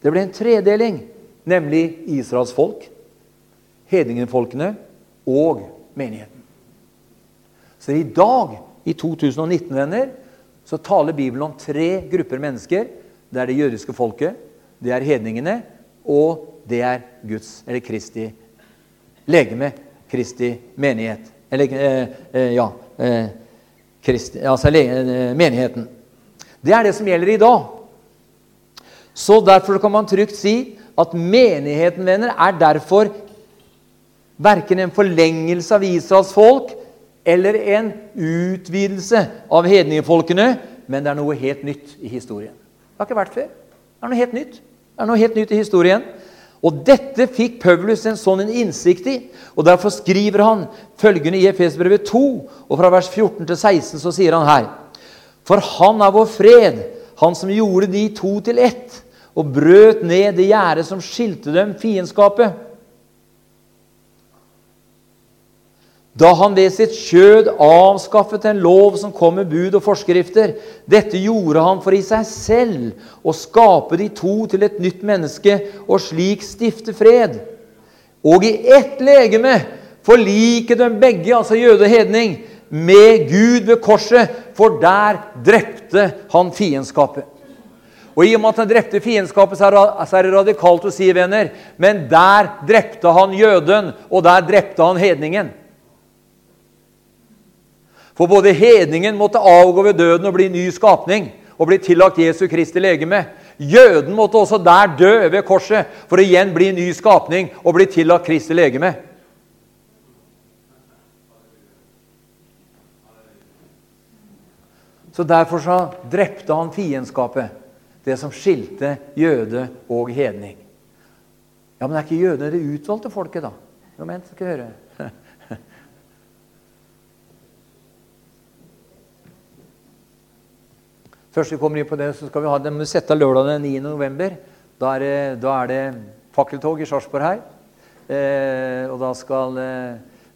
Det ble en tredeling, nemlig Israels folk, hedningefolkene og menigheten. Så i dag, i 2019, venner, så taler Bibelen om tre grupper mennesker det er det jødiske folket, det er hedningene, og det er Guds, eller Kristi legeme, Kristi menighet. Eller eh, eh, ja eh, Kristi, Altså eh, menigheten. Det er det som gjelder i dag. Så derfor kan man trygt si at menigheten, venner, er derfor verken en forlengelse av Israels folk eller en utvidelse av hedningefolkene, men det er noe helt nytt i historien. Har ikke vært før. Det er noe helt nytt. Det er noe helt nytt i historien. Og dette fikk Paulus en sånn innsikt i. og Derfor skriver han følgende i Efesbrevet 2, og fra vers 14 til 16 så sier han her For han er vår fred, han som gjorde de to til ett, og brøt ned det gjerdet som skilte dem, fiendskapet. Da han ved sitt kjød avskaffet en lov som kom med bud og forskrifter. Dette gjorde han for i seg selv å skape de to til et nytt menneske og slik stifte fred. Og i ett legeme forlike dem begge, altså jøde og hedning, med Gud ved korset, for der drepte han fiendskapet. Og I og med at han drepte fiendskapet, så er det radikalt å si, venner, men der drepte han jøden, og der drepte han hedningen. For både hedningen måtte avgå ved døden og bli ny skapning og bli tillagt Jesu Kristi legeme. Jøden måtte også der dø ved korset for å igjen bli ny skapning og bli tillagt Kristi legeme. Så Derfor så drepte han fiendskapet, det som skilte jøde og hedning. Ja, Men er ikke jødene det utvalgte folket, da? Jo, men, skal høre. Først vi kommer inn på det, så skal vi ha den sette lørdag den 9. november. Da er det, da er det fakkeltog i Sarpsborg her. Eh, og da skal eh,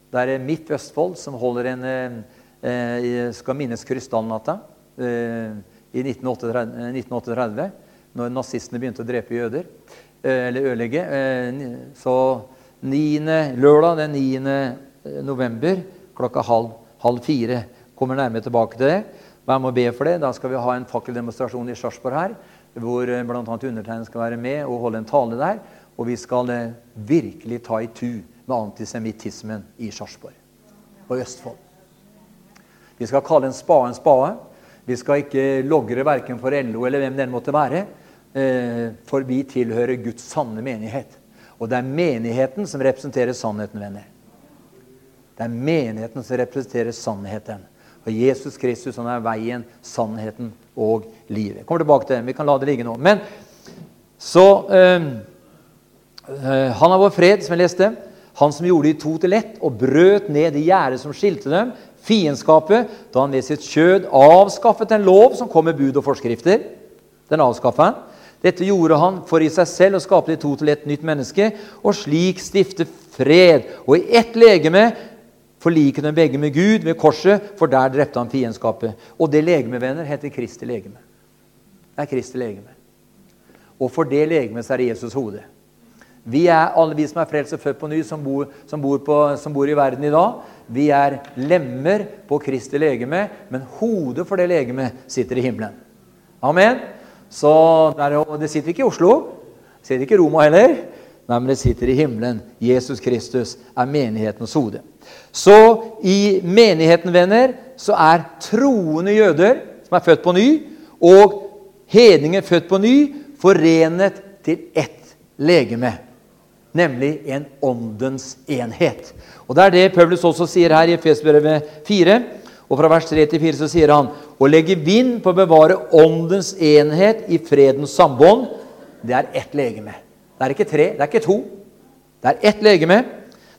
Det er Midt Østfold som holder en eh, skal minnes krystallnatta eh, i 1938, 1938, når nazistene begynte å drepe jøder. Eh, eller ødelegge. Eh, så 9. lørdag den 9. november klokka halv, halv fire. Kommer nærmere tilbake til det. Vær med og be for det. Da skal vi ha en fakkeldemonstrasjon i Sarpsborg her, hvor eh, bl.a. undertegnede skal være med og holde en tale der. Og vi skal eh, virkelig ta i tu med antisemittismen i Sarpsborg og Østfold. Vi skal kalle en spade en spade. Vi skal ikke logre verken for LO eller hvem den måtte være, eh, for vi tilhører Guds sanne menighet. Og det er menigheten som representerer sannheten, venner. Det er menigheten som representerer sannheten. Og Jesus Kristus han er veien, sannheten og livet. Jeg kommer tilbake til det. Vi kan la det ligge nå. Men så øh, Han er vår fred, som jeg leste. Han som gjorde de to til ett og brøt ned det gjerdet som skilte dem, fiendskapet, da han ved sitt kjød avskaffet en lov som kom med bud og forskrifter. Den avskaffet han. Dette gjorde han for i seg selv å skape de to til ett nytt menneske, og slik stifte fred. Og i ett legeme forliket dem begge med Gud ved korset, for der drepte han fiendskapet. Og det legemevenner heter Kristi legeme. Det er Kristi legeme. Og for det legemet er det Jesus hode. Vi er, alle vi som er frelst og født på ny, som bor, som, bor på, som bor, i verden i dag, vi er lemmer på Kristi legeme, men hodet for det legemet sitter i himmelen. Amen. Så Det sitter ikke i Oslo. Det sitter ikke i Roma heller. Det sitter i himmelen. Jesus Kristus er menighetens hode. Så i menigheten, venner, så er troende jøder som er født på ny, og hedninger født på ny, forenet til ett legeme nemlig en åndens enhet. Og Det er det Paulus også sier her i Efesbrevet 4. Og Fra vers 3 til 4 så sier han å legge vind på å bevare åndens enhet i fredens sambånd, det er ett legeme. Det er ikke tre, det er ikke to. Det er ett legeme.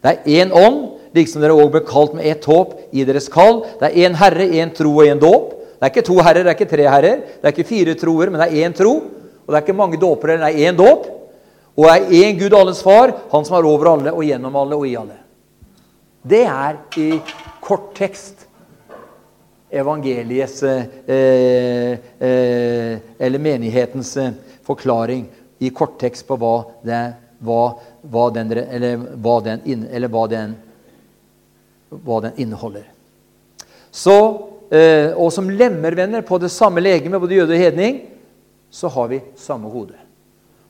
Det er én ånd, liksom dere òg ble kalt med ett håp i deres kall. Det er én Herre, én tro og én dåp. Det er ikke to herrer, det er ikke tre herrer. Det er ikke fire troer, men det er én tro. Og det er ikke mange dåpere, det er én dåp og det er én Gud alles far, han som er over alle og gjennom alle og i alle. Det er i kort tekst evangeliets eh, eh, eller menighetens eh, forklaring i korttekst på hva, det, hva, hva, den, eller hva den, eller hva den, hva den inneholder. Så, eh, og som lemmervenner på det samme legemet, både jøde og hedning, så har vi samme hode.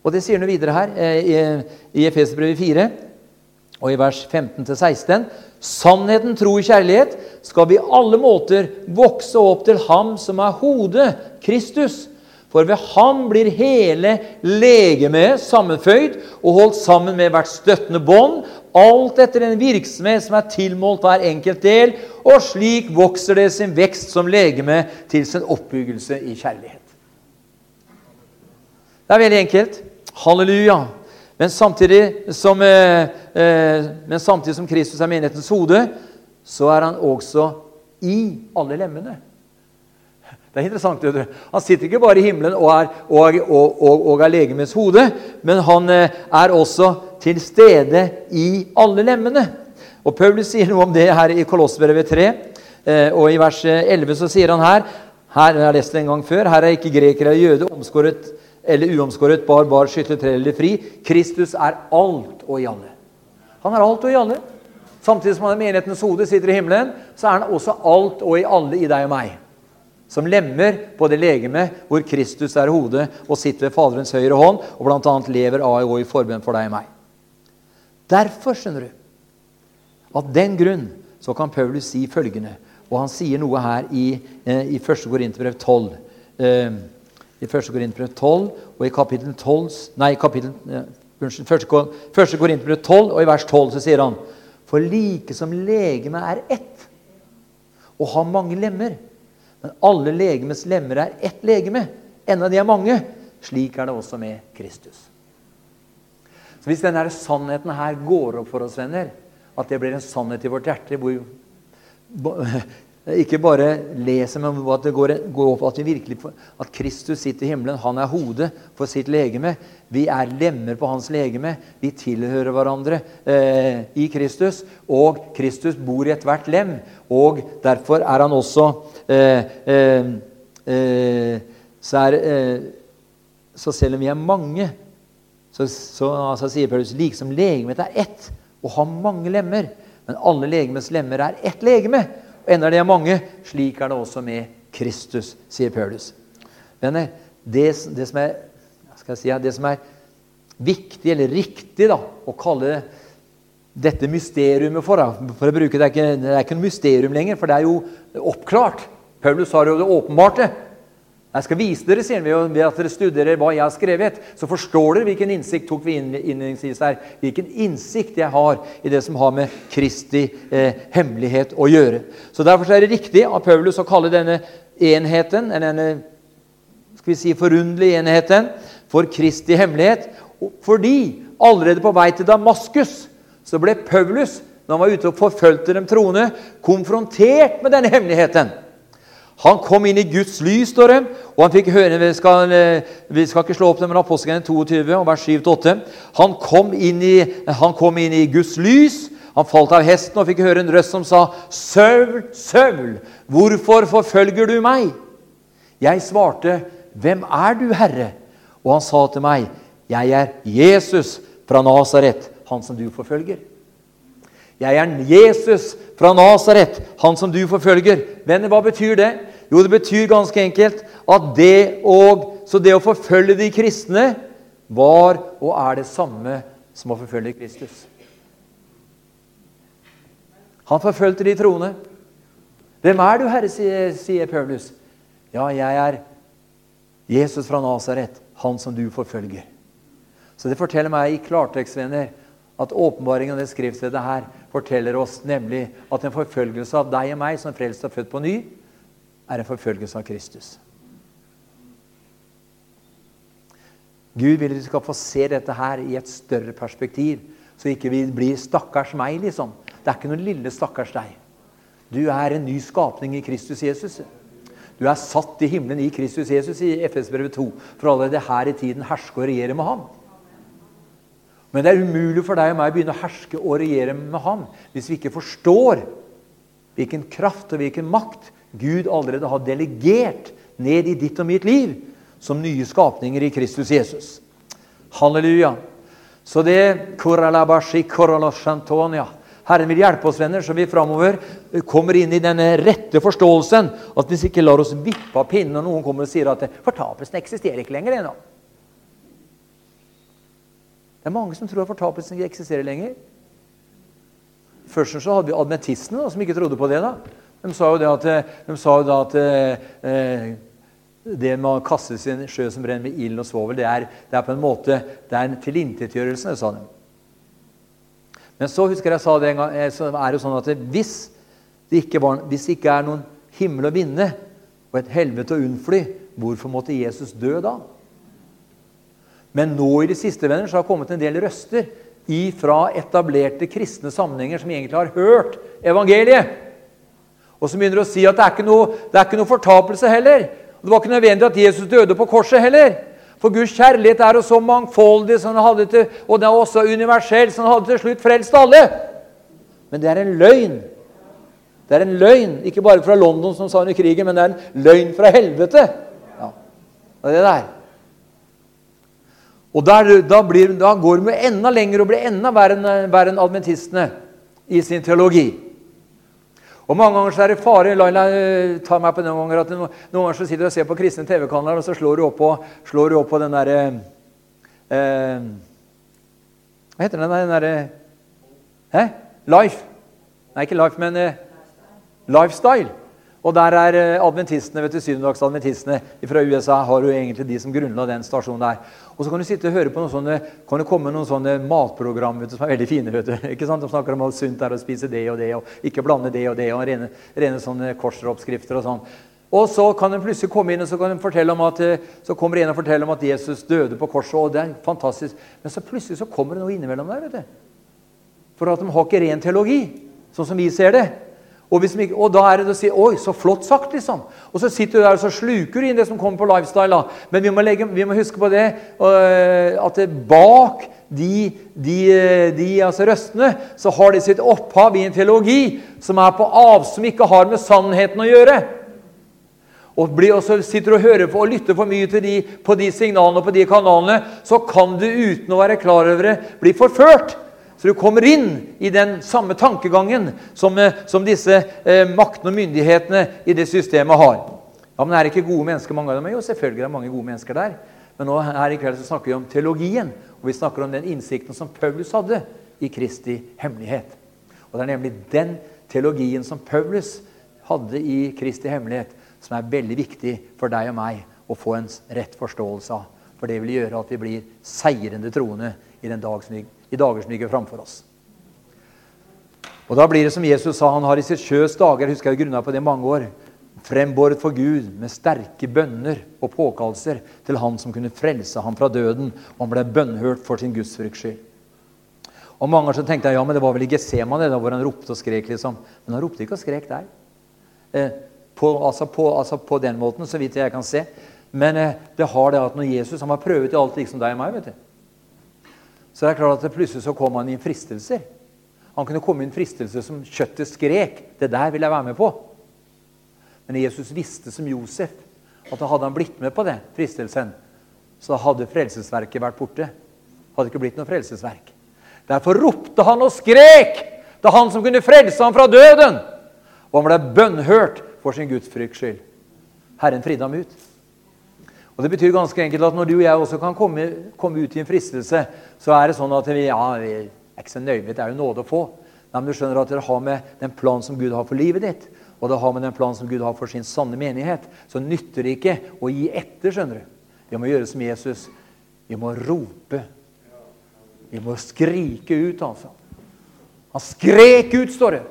Og Det sier han videre her eh, i Efeserbrevet 4 og i vers 15-16. Sannheten, tro og kjærlighet skal vi alle måter vokse opp til Ham som er hodet, Kristus. For ved ham blir hele legemet sammenføyd og holdt sammen med hvert støttende bånd, alt etter en virksomhet som er tilmålt hver enkelt del, og slik vokser det sin vekst som legeme til sin oppbyggelse i kjærlighet. Det er veldig enkelt. Halleluja. Men samtidig som, eh, eh, men samtidig som Kristus er menighetens hode, så er han også i alle lemmene. Det er interessant. Han sitter ikke bare i himmelen og er, og, og, og er legemets hode, men han eh, er også til stede i alle lemmene. Og Paulus sier noe om det her i Kolossbrevet 3. Eh, og i vers 11 så sier han her her jeg har lest det en gang før, her er ikke grekere eller jøde omskåret eller uomskåret, bar, bar, skytter, tre eller fri. Kristus er alt og i alle. Han er alt og i alle. Samtidig som han er menighetens hode, sitter i himmelen, så er han også alt og i alle i deg og meg. Som lemmer på det legeme hvor Kristus er hodet og sitter ved Faderens høyre hånd og bl.a. lever av og i forbønn for deg og meg. Derfor, skjønner du, av den grunn så kan Paulus si følgende, og han sier noe her i, eh, i 1. Korinterbrev 12. Eh, i 1. Korinterbrev 12 og i kapittel 12 Nei, kapittel, unnskyld, 1. Korinterbrev 12 og i vers 12 så sier han For like som legemet er ett og har mange lemmer, men alle legemets lemmer er ett legeme, enda de er mange, slik er det også med Kristus. Så Hvis denne sannheten her går opp for oss, venner, at det blir en sannhet i vårt hjerte hvor ikke bare leser, men at det går, går opp at, vi virkelig, at Kristus sitter i himmelen. Han er hodet for sitt legeme. Vi er lemmer på hans legeme. Vi tilhører hverandre eh, i Kristus. Og Kristus bor i ethvert lem. Og derfor er han også eh, eh, eh så, er, eh, så, selv om vi er mange, så, så altså, sier Paulus liksom legemet er ett og har mange lemmer. Men alle legemets lemmer er ett legeme. Og enda det er mange, slik er det også med Kristus, sier Paulus. Venner, det, det, som er, si, det, som er, viktig, eller riktig, da, å kalle dette mysteriumet for, da, for å bruke, det er, ikke, det er ikke noe mysterium lenger, for det er jo oppklart. Paulus har jo det åpenbarte. Jeg skal vise dere, sier han, ved at dere studerer hva jeg har skrevet. Så forstår dere hvilken innsikt tok vi innledningsvis her, hvilken innsikt jeg har i det som har med Kristi eh, hemmelighet å gjøre. Så Derfor er det riktig av Paulus å kalle denne enheten, denne skal vi si forunderlige enheten, for Kristi hemmelighet. Fordi allerede på vei til Damaskus så ble Paulus, når han var ute og forfulgte dem troende, konfrontert med denne hemmeligheten. Han kom inn i Guds lys, står det. Og han fikk høre Vi skal, eh, vi skal ikke slå opp det, men Apostelgangen 22, vers 7-8. Han, kom inn i, han kom inn i Guds lys. Han falt av hesten og fikk høre en røst som sa, 'Saul, Saul, hvorfor forfølger du meg?' Jeg svarte, 'Hvem er du, Herre?' Og han sa til meg, 'Jeg er Jesus fra Nasaret, han som du forfølger.' Jeg er Jesus fra Nasaret, han som du forfølger. Venner, hva betyr det? Jo, det betyr ganske enkelt at det å, så det å forfølge de kristne var og er det samme som å forfølge Kristus. Han forfulgte de troende. Hvem er du, Herre, sier, sier Paulus. Ja, jeg er Jesus fra Nasaret, han som du forfølger. Så det forteller meg i klartekst, venner, at åpenbaringen av det skriftstedet her forteller oss nemlig at en forfølgelse av deg og meg som frelst og født på ny, er en forfølgelse av Kristus. Gud vil at vi skal få se dette her i et større perspektiv, så ikke vi blir 'stakkars meg', liksom. Det er ikke noen lille 'stakkars deg'. Du er en ny skapning i Kristus Jesus. Du er satt i himmelen i Kristus Jesus i FS brevet 2, for allerede her i tiden herske og regjere med ham. Men det er umulig for deg og meg å begynne å herske og regjere med ham hvis vi ikke forstår hvilken kraft og hvilken makt Gud allerede har delegert ned i ditt og mitt liv som nye skapninger i Kristus Jesus. Halleluja. Så det Herren vil hjelpe oss, venner, så vi framover kommer inn i denne rette forståelsen. At vi ikke lar oss vippe av pinnen når noen kommer og sier at fortapelsen eksisterer ikke lenger ennå. Det er mange som tror at fortapelsen ikke eksisterer lenger. Først så hadde vi adventistene som ikke trodde på det. da. De sa jo det at, de sa jo da at eh, det med å kastes i en sjø som brenner med ild og svovel, det er, det er, på en måte det er en tilintetgjørelse, sa de. Men så husker jeg sa det en gang, eh, så er det jo sånn at hvis det ikke, var, hvis det ikke er noen himmel å vinne og et helvete å unnfly, hvorfor måtte Jesus dø da? Men nå i de siste venner, så har det kommet en del røster ifra etablerte kristne sammenhenger som egentlig har hørt evangeliet. Og som begynner å si at det er ikke noe, er ikke noe fortapelse heller. Og Det var ikke nødvendig at Jesus døde på korset heller. For Guds kjærlighet er jo så mangfoldig som hadde til, og det er også universell, som hadde til slutt frelst alle. Men det er en løgn. Det er en løgn, ikke bare fra London, som sa under krigen, men det er en løgn fra helvete. Ja, det er det der. Og der, da, blir, da, går de enda lenger og blir enda verre enn adventistene i sin teologi. Og Mange ganger så er det fare la, la, ta meg på noen ganger, at noen, noen ganger så sitter du og ser på kristne TV-kanaler, og så slår du opp på, slår du opp på den derre eh, Hva heter den derre Hæ? Life. Nei, ikke Life, men eh, Lifestyle. Og der er eh, adventistene, vet du, syvendagsadventistene fra USA har jo egentlig de som grunnla den stasjonen der. Og så kan du sitte og høre på noen sånne, kan det komme noen sånne matprogram vet du, som er veldig fine. vet du, ikke sant? De snakker om hvor sunt det er å spise det og det, og ikke blande det og det, og rene, rene sånne korsoppskrifter og sånn. Og så kan de plutselig komme inn og så kan de fortelle om at, eh, så kommer en og forteller om at Jesus døde på korset. og det er fantastisk. Men så plutselig så kommer det noe innimellom der. vet du. For at de har ikke ren teologi, sånn som vi ser det. Og, ikke, og, da er det å si 'Oi, så flott sagt', liksom. Og så sitter du der og så sluker du inn det som kommer på lifestyle. da. Men vi må, legge, vi må huske på det uh, at det bak de, de, de altså røstene så har de sitt opphav i en teologi som er på av, som ikke har med sannheten å gjøre. Og, blir, og så sitter du og hører på og lytter for mye til de, på de signalene og på de kanalene, så kan du uten å være klar over det bli forført så du kommer inn i den samme tankegangen som, eh, som disse eh, maktene og myndighetene i det systemet har. Ja, men Er det ikke gode mennesker mange av dem? Jo, selvfølgelig er det mange gode mennesker der. Men nå her i kveld så snakker vi om teologien, og vi snakker om den innsikten som Paulus hadde i Kristi hemmelighet. Og Det er nemlig den teologien som Paulus hadde i Kristi hemmelighet, som er veldig viktig for deg og meg å få en rett forståelse av. For det vil gjøre at vi blir seirende troende i, dag som, i dager som ligger framfor oss. Og Da blir det som Jesus sa, han har i sitt sjøs dager jeg husker jeg grunna på det mange år, frembåret for Gud med sterke bønner og påkallelser til Han som kunne frelse ham fra døden, og han ble bønnhørt for sin gudsfrykts skyld. Og Mange så tenkte ja, men det var vel i Getsemane hvor han ropte og skrek. liksom. Men han ropte ikke og skrek der. Eh, på, altså, på, altså, på, den måten, så vidt jeg kan se. Men eh, det har det at når Jesus han har prøvet i alt liksom deg og meg vet du. Så det er klart at plutselig så kom han inn fristelser. Han kunne komme inn fristelser som kjøttet skrek. Det der vil jeg være med på. Men Jesus visste som Josef at hadde han blitt med på det, fristelsen, så hadde frelsesverket vært borte. Hadde ikke blitt noe frelsesverk. Derfor ropte han og skrek til han som kunne frelse ham fra døden. Og han ble bønnhørt for sin gudsfrykts skyld. Herren fridde ham ut. Og Det betyr ganske enkelt at når du og jeg også kan komme, komme ut i en fristelse, så er det sånn at vi, ja, vi er ikke så nøye, det er jo nåde å få. Nei, men du skjønner at det har med den planen som Gud har for livet ditt, og det har med den planen som Gud har for sin sanne menighet, så nytter det ikke å gi etter. skjønner du. Vi må gjøre som Jesus. Vi må rope vi må skrike ut, altså. Han skrek ut, står det,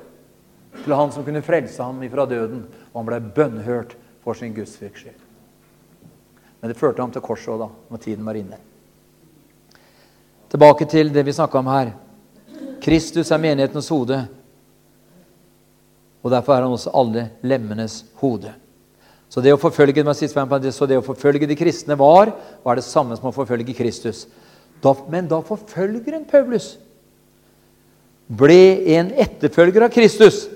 til han som kunne frelse ham ifra døden. Og han ble bønnhørt for sin gudsvirks skyld. Men det førte ham til korset òg, da, når tiden var inne. Tilbake til det vi snakka om her. Kristus er menighetens hode. Og derfor er han også alle lemmenes hode. Så det å forfølge, så det å forfølge de kristne var, var det samme som å forfølge Kristus. Da, men da forfølgeren Paulus ble en etterfølger av Kristus,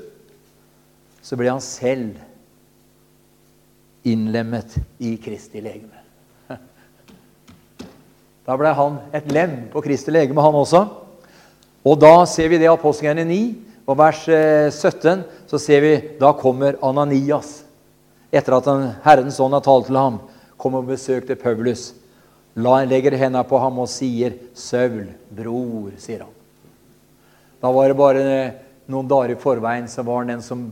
så ble han selv innlemmet i Kristi legeme. Da ble han et lem på Kristi legeme, han også. Og da ser vi det i Apostelgjerningen 9, og vers 17, eh, så ser vi da kommer Ananias. Etter at Herrens ånd har talt til ham, kom og besøkte Paulus. La, legger hendene på ham og sier, 'Saul, bror', sier han. Da var det bare noen dager i forveien så var han den som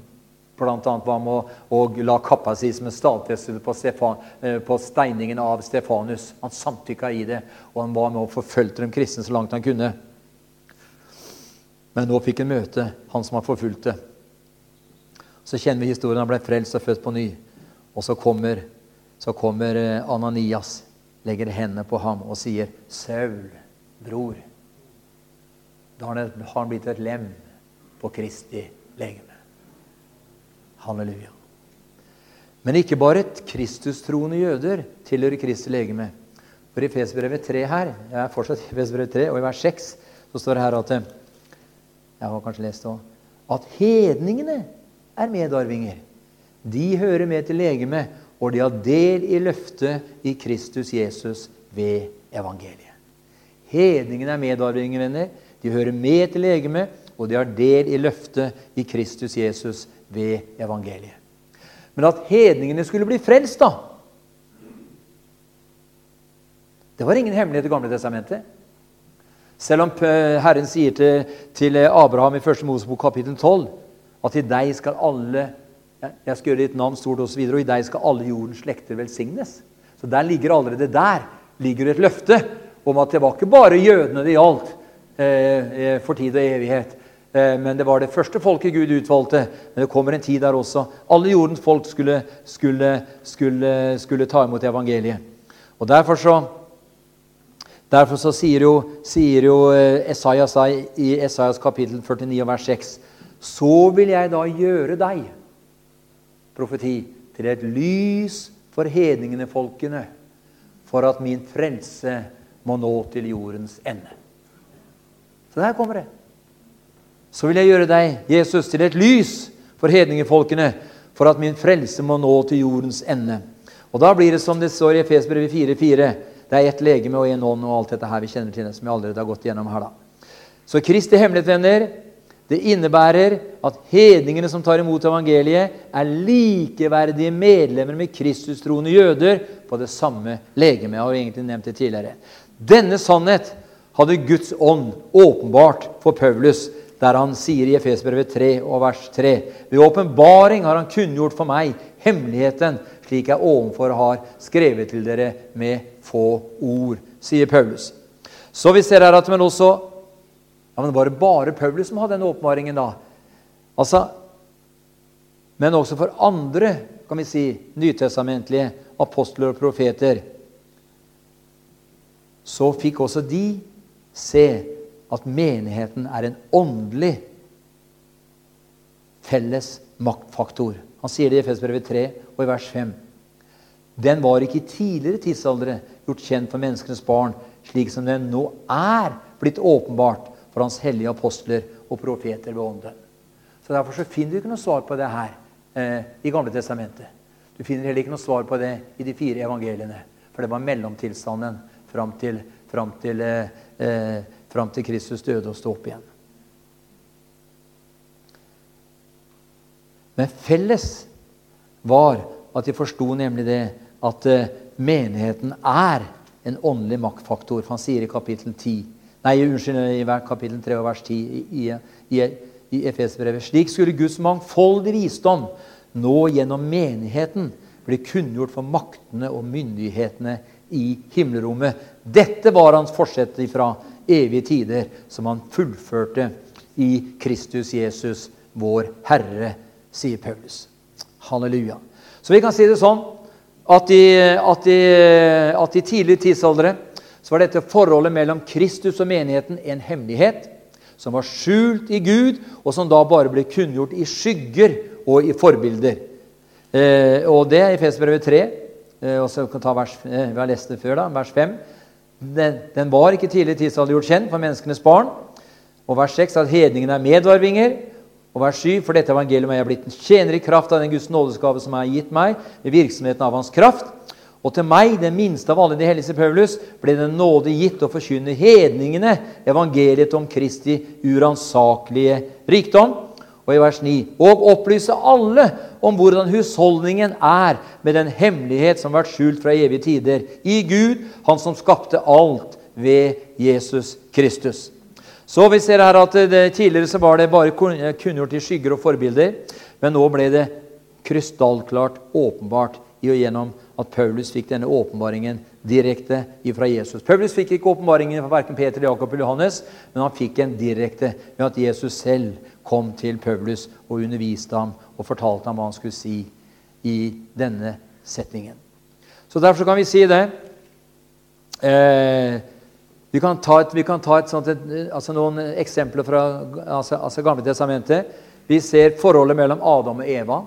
bl.a. var med å la kappa si som en stadfestelse på, Stefan, på, steiningen av Stefanus. Han samtykka i det, og han var med og forfulgte de kristne så langt han kunne. Men nå fikk han møte han som har forfulgte. Så kjenner vi historien. Han ble frelst og født på ny. Og så kommer, så kommer eh, Ananias legger hendene på ham og sier, 'Saul, bror'. Da har han blitt et lem på Kristi legeme. Halleluja. Men ikke bare et kristustroende jøder tilhører Kristi legeme. For i Fesbrevet 3 her, jeg er fortsatt i Fesbrevet 3, og i vers 6 så står det her at Jeg har kanskje lest det også, At hedningene er medarvinger. De hører med til legemet og de har del i løftet i Kristus Jesus ved evangeliet. Hedningene er medarvinger, venner. De hører med til legemet, og de har del i løftet i Kristus Jesus ved evangeliet. Men at hedningene skulle bli frelst, da Det var ingen hemmelighet i Gamle testamentet. Selv om Herren sier til, til Abraham i 1. Mosebok kapittel 12 at i deg skal alle jeg skal gjøre ditt navn stort og, og i deg skal alle jordens slekter velsignes. Så der ligger allerede der ligger et løfte om at det var ikke bare jødene det gjaldt eh, eh, for tid og evighet. Eh, men det var det første folket Gud utvalgte. Men det kommer en tid der også alle jordens folk skulle, skulle, skulle, skulle ta imot evangeliet. Og Derfor så, derfor så sier jo, sier jo eh, Esaias i Esaias kapittel 49 vers 6 Så vil jeg da gjøre deg profeti til et lys for hedningene folkene, for at min frelse må nå til jordens ende. Så der kommer det. Så vil jeg gjøre deg, Jesus, til et lys for hedningefolkene, for at min frelse må nå til jordens ende. Og Da blir det som det står i Efesbrevet 4,4. Det er ett legeme og én ånd og alt dette her vi kjenner til, som vi allerede har gått gjennom her. da. Så Kristi hemmelighet, venner, det innebærer at hedningene som tar imot evangeliet, er likeverdige medlemmer med kristustroende jøder på det samme legeme. Jeg har egentlig nevnt det tidligere. Denne sannhet hadde Guds ånd åpenbart for Paulus, der han sier i Efesbrevet 3 og vers 3.: Ved åpenbaring har han kunngjort for meg hemmeligheten, slik jeg ovenfor har skrevet til dere med få ord, sier Paulus. Så vi ser her at men også ja, men Var det bare Paulus som hadde den åpenbaringen da? Altså, Men også for andre kan vi si, nytestamentlige apostler og profeter så fikk også de se at menigheten er en åndelig felles maktfaktor. Han sier det i Efesbrevet 3 og i vers 5. Den var ikke i tidligere tidsaldre gjort kjent for menneskenes barn, slik som den nå er blitt åpenbart for hans hellige apostler og profeter ved ånden. Så Derfor så finner du ikke noe svar på det her eh, i Gamle testamentet. Du finner heller ikke noe svar på det i de fire evangeliene. For det var mellomtilstanden fram til, fram til, eh, eh fram til Kristus døde og sto opp igjen. Men felles var at de forsto nemlig det at uh, menigheten er en åndelig maktfaktor. For han sier i kapittel 10 Nei, unnskyld, i kapittel 3 og vers 10 i, i, i Efesbrevet. Slik skulle Guds mangfoldige visdom nå gjennom menigheten bli kunngjort for maktene og myndighetene i himmelrommet. Dette var hans forsett fra evige tider, som han fullførte i Kristus Jesus, vår Herre sier Paulus. Halleluja. Så vi kan si det sånn at i, at i, at i tidlig tidsaldre så var dette forholdet mellom Kristus og menigheten en hemmelighet som var skjult i Gud, og som da bare ble kunngjort i skygger og i forbilder. Eh, og det er i Fesbrevet 3. Eh, og så kan ta vers, eh, Vi har lest det før, da, vers 5. Den, den var ikke tidlig tidsalder gjort kjent for menneskenes barn. Og vers 6 at hedningene er medvarvinger. Og vers 7.: For dette evangeliet er jeg blitt en tjener i kraft av den Guds nådesgave som er gitt meg, ved virksomheten av Hans kraft. Og til meg, den minste av alle de hellige Paulus, ble den nåde gitt å forkynne hedningene evangeliet om Kristi uransakelige rikdom. Og i vers 9.: Og opplyse alle om hvordan husholdningen er med den hemmelighet som har vært skjult fra evige tider, i Gud, Han som skapte alt ved Jesus Kristus. Så vi ser her at det, Tidligere så var det bare kunngjort i skygger og forbilder. Men nå ble det krystallklart åpenbart i og gjennom at Paulus fikk denne åpenbaringen direkte fra Jesus. Paulus fikk ikke åpenbaringen fra verken Peter, Jakob eller Johannes, men han fikk en direkte ved at Jesus selv kom til Paulus og underviste ham og fortalte ham hva han skulle si i denne setningen. Så Derfor kan vi si det. Eh, vi kan ta, et, kan ta et sånt, et, altså noen eksempler fra altså, altså Gamle testamentet. Vi ser forholdet mellom Adam og Eva.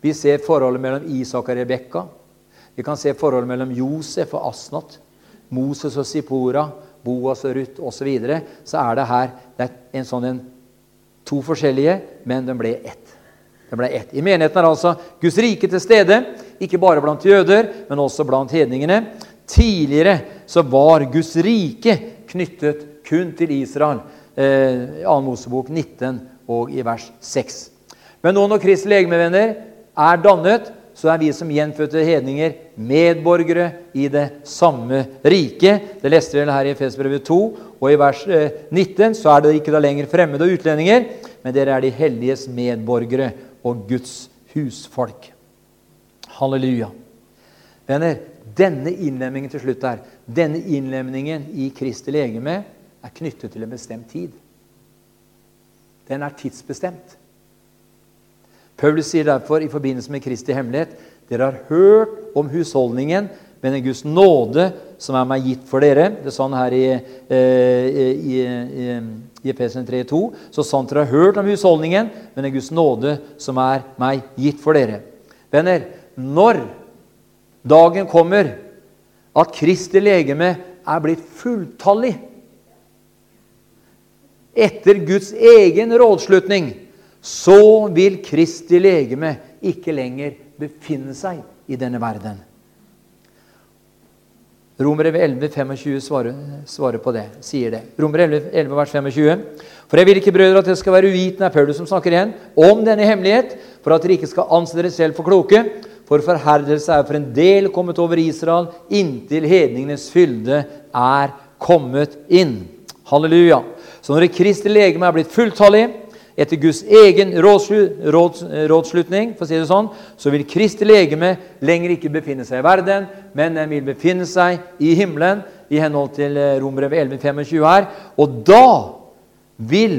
Vi ser forholdet mellom Isak og Rebekka. Vi kan se forholdet mellom Josef og Asnat, Moses og Sipora, Boas og Ruth osv. Så, videre. så er det her det er en sånn en, to forskjellige, men den ble ett. Den ble ett. I menigheten er altså Guds rike til stede, ikke bare blant jøder, men også blant hedningene. Tidligere så var Guds rike knyttet kun til Israel. Eh, 2. Mosebok 19 og i vers 6. Men nå når Kristi legemevenner er dannet, så er vi som gjenfødte hedninger medborgere i det samme riket. Det leste vi her i Efesbrevet 2, og i vers 19 eh, så er det ikke da lenger fremmede og utlendinger, men dere er de helliges medborgere og Guds husfolk. Halleluja. Venner, denne innlemmingen til slutt her, denne innlemningen i Kristi legeme er knyttet til en bestemt tid. Den er tidsbestemt. Paulus sier derfor i forbindelse med Kristi hemmelighet dere har hørt om husholdningen men en Guds nåde som er meg gitt for dere. Det sa han her i, eh, i, i, i Efesen 3,2. Så sant dere har hørt om husholdningen men det er Guds nåde som er meg gitt for dere. Venner, når dagen kommer at Kristi legeme er blitt fulltallig. Etter Guds egen rådslutning så vil Kristi legeme ikke lenger befinne seg i denne verden. Romerevet 11, 25 svarer, svarer, på det, sier det. Romer 11, 11, vers 25. For jeg vil ikke, brødre, at dere skal være uvitende, er Paulus som snakker igjen, om denne hemmelighet, for at dere ikke skal anse dere selv for kloke, for forherdelse er for en del kommet over Israel, inntil hedningenes fylde er kommet inn. Halleluja. Så når det kristne legeme er blitt fulltallig, etter Guds egen rådslutning, for å si det sånn, så vil Kristi legeme lenger ikke befinne seg i verden, men den vil befinne seg i himmelen, i henhold til Romerbrevet Rombrevet 11.25 her. Og da vil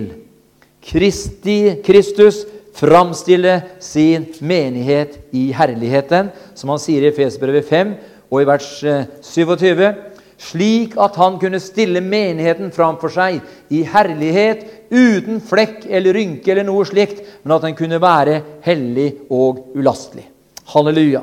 Kristi, Kristus framstille sin menighet i herligheten, som han sier i Efesbrevet 5 og i vers 27 eh, slik at han kunne stille menigheten framfor seg i herlighet, uten flekk eller rynke eller noe slikt, men at den kunne være hellig og ulastelig. Halleluja.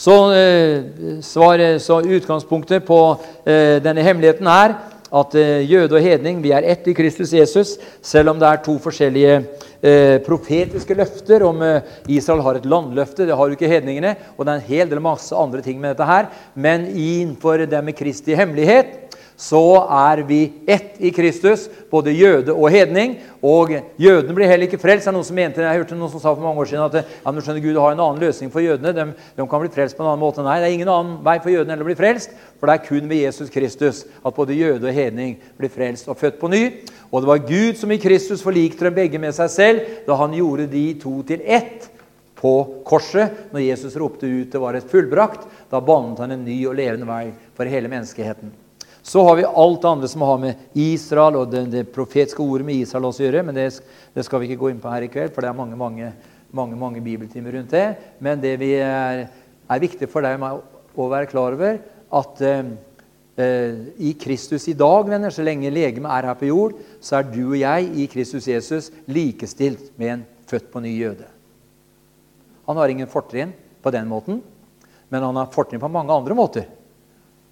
Så, eh, svar, så utgangspunktet på eh, denne hemmeligheten er at eh, jøde og hedning vi er ett i Kristus Jesus, selv om det er to forskjellige eh, profetiske løfter om eh, Israel har et landløfte. Det har jo ikke hedningene. Og det er en hel del masse andre ting med dette her. Men innenfor det med Kristi hemmelighet så er vi ett i Kristus, både jøde og hedning. Og jødene blir heller ikke frelst. Det er noen som mente, Jeg hørte noen som sa for mange år siden at ja, men skjønner Gud har en annen løsning for jødene. De, de, kan bli frelst på en annen måte. Nei, det er ingen annen vei for jødene enn å bli frelst. For det er kun ved Jesus Kristus at både jøde og hedning blir frelst og født på ny. Og det var Gud som i Kristus forlikte dem begge med seg selv da han gjorde de to til ett på korset. Når Jesus ropte ut det var et fullbrakt, da bannet han en ny og levende vei for hele menneskeheten. Så har vi alt det andre som har med Israel og det, det profetiske ordet med Israel også å gjøre. Men det, det, skal vi ikke gå inn på her i kveld, for det er mange mange, mange, mange bibeltimer rundt det. Men det vi er, er viktig for deg å være klar over, at eh, eh, i Kristus i dag, venner, så lenge legemet er her på jord, så er du og jeg i Kristus Jesus likestilt med en født på ny jøde. Han har ingen fortrinn på den måten, men han har fortrinn på mange andre måter.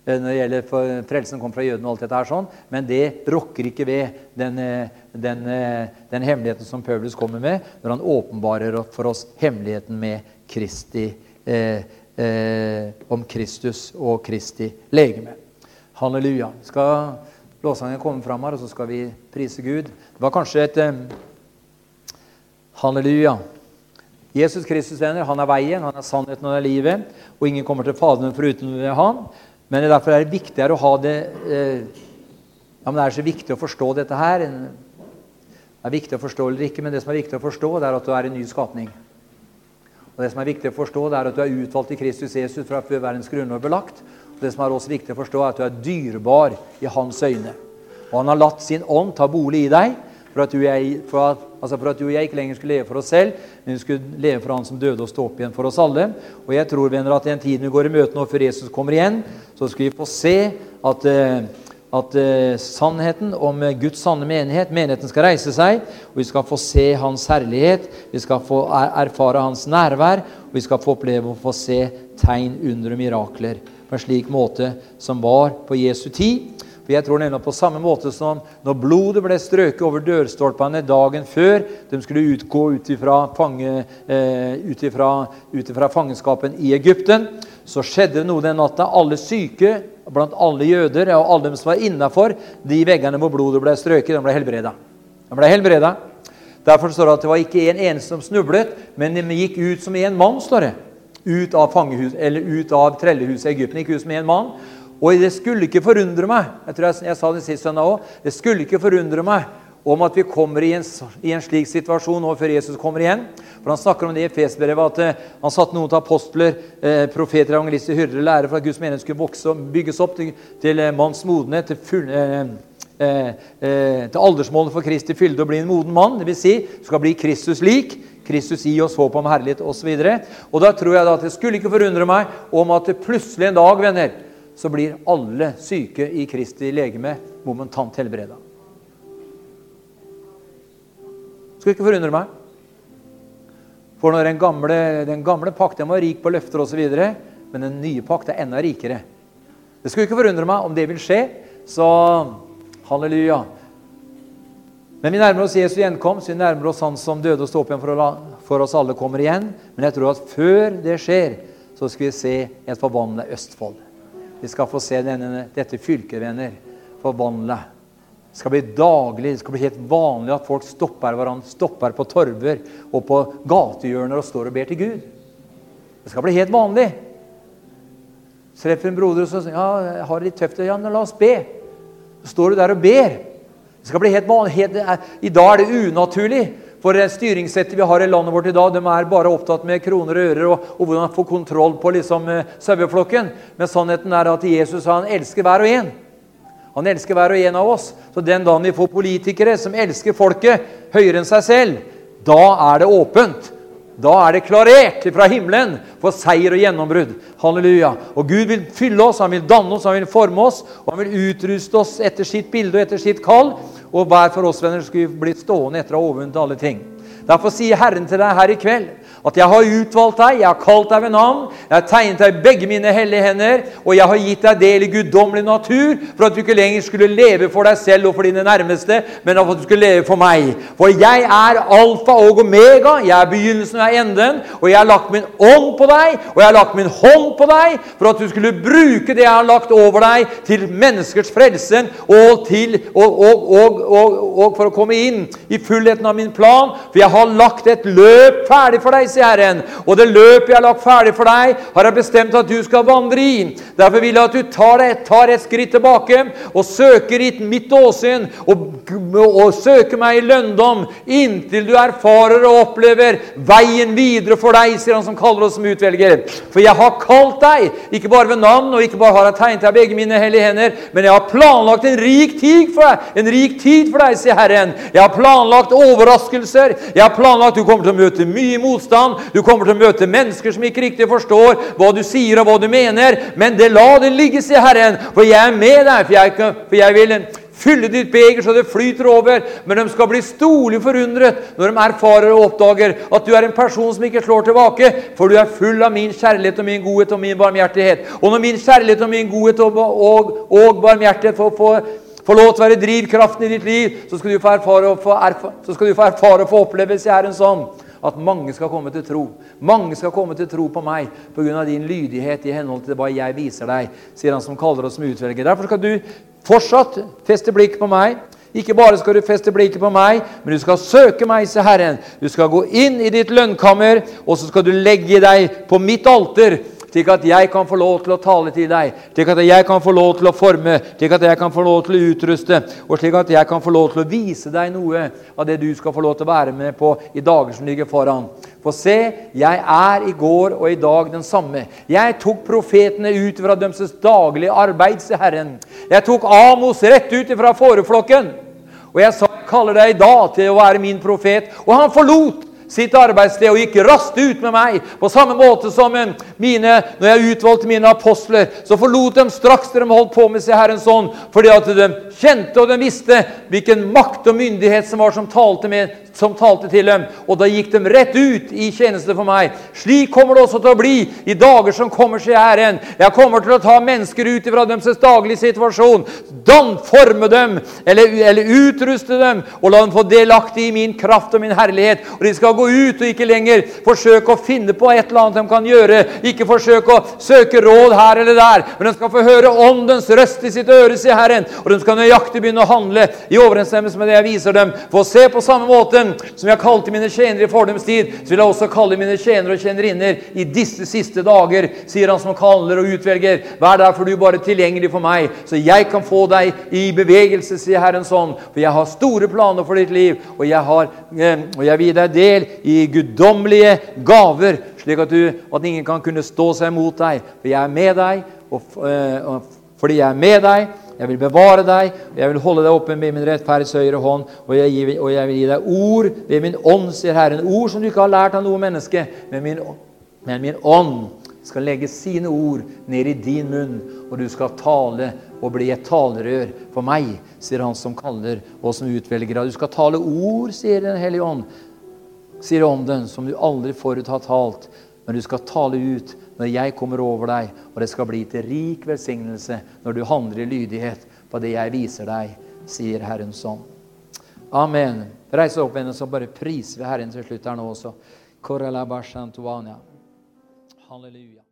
Eh, når det gjelder frelsen kom fra jødene og alt dette her sånn, men det rokker ikke ved den, eh, den, eh, den, hemmeligheten som Paulus kommer med når han åpenbarer for oss hemmeligheten med Kristi, eh, eh, om Kristus og Kristi legeme. Halleluja. Skal låssangen komme fram her, og så skal vi prise Gud? Det var kanskje et eh, Halleluja. Jesus Kristus venner, han er veien, han er sannheten og er livet. Og ingen kommer til Faderen foruten ved han. Men derfor er det viktigere å ha det eh, ja, men Det er så viktig å forstå dette her. Det er viktig å forstå eller ikke, men det som er viktig å forstå, det er at du er en ny skapning. Og Det som er viktig å forstå, det er at du er utvalgt i Kristus Jesus fra før verdens grunnlov belagt. Og Det som er også viktig å forstå, er at du er dyrebar i hans øyne. Og han har latt sin ånd ta bolig i deg for at, jeg, for, at, altså for at, du og jeg ikke lenger skulle leve for oss selv, men vi skulle leve for Han som døde og stå opp igjen for oss alle. Og jeg tror venner, at i den tiden vi går i møte nå før Jesus kommer igjen, så skal vi få se at, eh, at uh, sannheten om Guds sanne menighet Menigheten skal reise seg, og vi skal få se Hans herlighet. Vi skal få er, erfare Hans nærvær, og vi skal få oppleve å få se tegn, under og mirakler på en slik måte som var på Jesu tid. For jeg tror nemlig på samme måte som når blodet ble strøket over dørstolpene dagen før de skulle utgå ut ifra, fange, eh, ut fangenskapen i Egypten, så skjedde det noe den natta. Alle syke blant alle jøder og alle dem som var innafor de veggene hvor blodet ble strøket, de ble helbreda. De ble helbreda. Derfor står det at det var ikke en eneste som snublet, men de gikk ut som en mann. står det. Ut av trellehuset i Egypten. gikk ut som en mann. Og det skulle ikke forundre meg jeg tror jeg, jeg sa det sist søndag også, det skulle ikke forundre meg om at vi kommer i en, i en slik situasjon nå før Jesus kommer igjen. For Han snakker om det i Efesbrevet, at eh, han satte noen til apostler, eh, profeter, evangelister, hyrder, lærere for at Guds menighet skulle vokse og bygges opp til, til eh, manns modenhet, til, full, eh, eh, eh, til aldersmålet for Kristi fylde og bli en moden mann. Dvs. Si, skal bli Kristus lik. Kristus i oss håp om herlighet osv. Og, så og da tror jeg da at det skulle ikke forundre meg om at det plutselig en dag, venner så blir alle syke i Kristi legeme momentant helbreda. Skulle ikke forundre meg. For når den gamle, den gamle pakt var rik på løfter osv., men den nye pakt er enda rikere. Det skulle ikke forundre meg om det vil skje, så halleluja. Men vi nærmer oss Jesu gjenkomst, vi nærmer oss Han som døde og sto opp igjen for, for oss alle, kommer igjen. Men jeg tror at før det skjer, så skal vi se et forvandla Østfold. Vi skal få se denne, dette fylket, venner, forvandle. Det skal bli daglig, det skal bli helt vanlig at folk stopper hverandre, stopper på torver og på gatehjørner og står og ber til Gud. Det skal bli helt vanlig. Treffer en broder og sier ja, jeg har det litt tøft. Ja, la oss be. Så står du der og ber. Det skal bli helt vanlig. Helt, I dag er det unaturlig. For styringssettet vi har i landet vårt i dag, de er bare opptatt med kroner og ører og, og hvordan få kontroll på liksom, eh, saueflokken. Men sannheten er at Jesus han elsker hver og en. Han elsker hver og en av oss. Så den dagen vi får politikere som elsker folket høyere enn seg selv, da er det åpent. Da er det klarert fra himmelen for seier og gjennombrudd. Halleluja. Og Gud vil fylle oss, han vil danne oss, han vil forme oss, og han vil utruste oss etter sitt bilde og etter sitt kall. Og hver for oss venner skulle vi bli stående etter å ha overvunnet alle ting. Derfor sier Herren til deg her i kveld at jeg har utvalgt deg, jeg har kalt deg ved navn, jeg har tegnet deg i begge mine hellige hender, og jeg har gitt deg del i guddommelig natur, for at du ikke lenger skulle leve for deg selv og for dine nærmeste, men for at du skulle leve for meg. For jeg er alfa og omega, jeg er begynnelsen og jeg er enden, og jeg har lagt min ånd på deg, og jeg har lagt min hånd på deg, for at du skulle bruke det jeg har lagt over deg, til menneskers frelse, og, og, og, og for å komme inn i fullheten av min plan, for jeg har lagt et løp ferdig for deg sier Herren. Og det løpet jeg har lagt ferdig for deg, har jeg bestemt at du skal vandre i. Derfor vil jeg at du tar, det, tar et skritt tilbake og søker i mitt åsyn og, og søker meg i lønndom inntil du erfarer og opplever veien videre for deg, sier han som kaller oss som utvelger. For jeg har kalt deg, ikke bare ved navn, og ikke bare har jeg tegnet deg begge mine hellige hender, men jeg har planlagt en rik tid for deg, en rik tid for deg, sier Herren. Jeg har planlagt overraskelser. Jeg har planlagt Du kommer til å møte mye motstand. Du kommer til å møte mennesker som ikke riktig forstår hva du sier og hva du mener. Men det la det ligge, sier Herren, for jeg er med deg. For jeg, for jeg vil fylle ditt beger så det flyter over. Men de skal bli storlig forundret når de erfarer og oppdager at du er en person som ikke slår tilbake, for du er full av min kjærlighet og min godhet og min barmhjertighet. Og når min kjærlighet og min godhet og, og, og barmhjertighet får, får, får lov til å være drivkraften i ditt liv, så skal du få erfare og få, få, erfare og få oppleve, Herren sånn at mange skal komme til tro. Mange skal komme til tro på meg pga. din lydighet i henhold til hva jeg viser deg, sier han som kaller oss som utvelger. Derfor skal du fortsatt feste blikk på meg. Ikke bare skal du feste blikket på meg, men du skal søke meg, se Herren. Du skal gå inn i ditt lønnkammer, og så skal du legge deg på mitt alter slik at jeg kan få lov til å tale til deg, slik at jeg kan få lov til å forme, slik at jeg kan få lov til å utruste, og slik at jeg kan få lov til å vise deg noe av det du skal få lov til å være med på i dager som ligger foran. For se, jeg er i går og i dag den samme. Jeg tok profetene ut fra deres daglige arbeid, sier Herren. Jeg tok Amos rett ut fra fåreflokken. Og jeg sa, jeg kaller deg i dag til å være min profet. Og han forlot sitt arbeidssted og gikk raskt ut med meg. På samme måte som mine, når jeg utvalgte mine apostler, så forlot de straks de holdt på med, seg Herrens ånd, fordi at de kjente og de visste hvilken makt og myndighet som var som talte med, som talte til dem. Og da gikk de rett ut i tjeneste for meg. Slik kommer det også til å bli i dager som kommer, sier Herren. Jeg kommer til å ta mennesker ut fra deres daglige situasjon. Dan forme dem, eller, eller, utruste dem, og la dem få delaktig i min kraft og min herlighet. Og de skal gå ut og ikke lenger forsøke å finne på et eller annet de kan gjøre. Ikke forsøke å søke råd her eller der, men de skal få høre åndens røst i sitt øre, sier Herren. Og de skal nøyaktig begynne å handle i overensstemmelse med det jeg viser dem. For å se på samme måte som jeg kalte mine tjenere i fordums tid, så vil jeg også kalle mine tjenere og tjenerinner i disse siste dager, sier han som kaller og utvelger. Vær derfor du bare tilgjengelig for meg, så jeg kan få deg i bevegelse, sier Herren sånn. For jeg har store planer for ditt liv, og jeg, har, eh, og jeg vil gi deg del i guddommelige gaver, slik at, du, at ingen kan kunne stå seg mot deg. For jeg er med deg, og, eh, og fordi jeg er med deg jeg vil bevare deg, og jeg vil holde deg oppe med min rettferdighets høyre hånd. Og jeg, gir, og jeg, vil gi deg ord ved min ånd, sier Herren. Ord som du ikke har lært av noe menneske. Men min, men min ånd skal legge sine ord ned i din munn, og du skal tale og bli et talerør for meg, sier han som kaller og som utvelger. Du skal tale ord, sier Den hellige ånd, sier Ånden, som du aldri forut har talt. Men du skal tale ut når jeg kommer over deg, og det skal bli til rik velsignelse når du handler i lydighet på det jeg viser deg, sier Herren sånn. Amen. Reis opp igjen, og så bare priser vi Herren til slutt her nå også. Halleluja.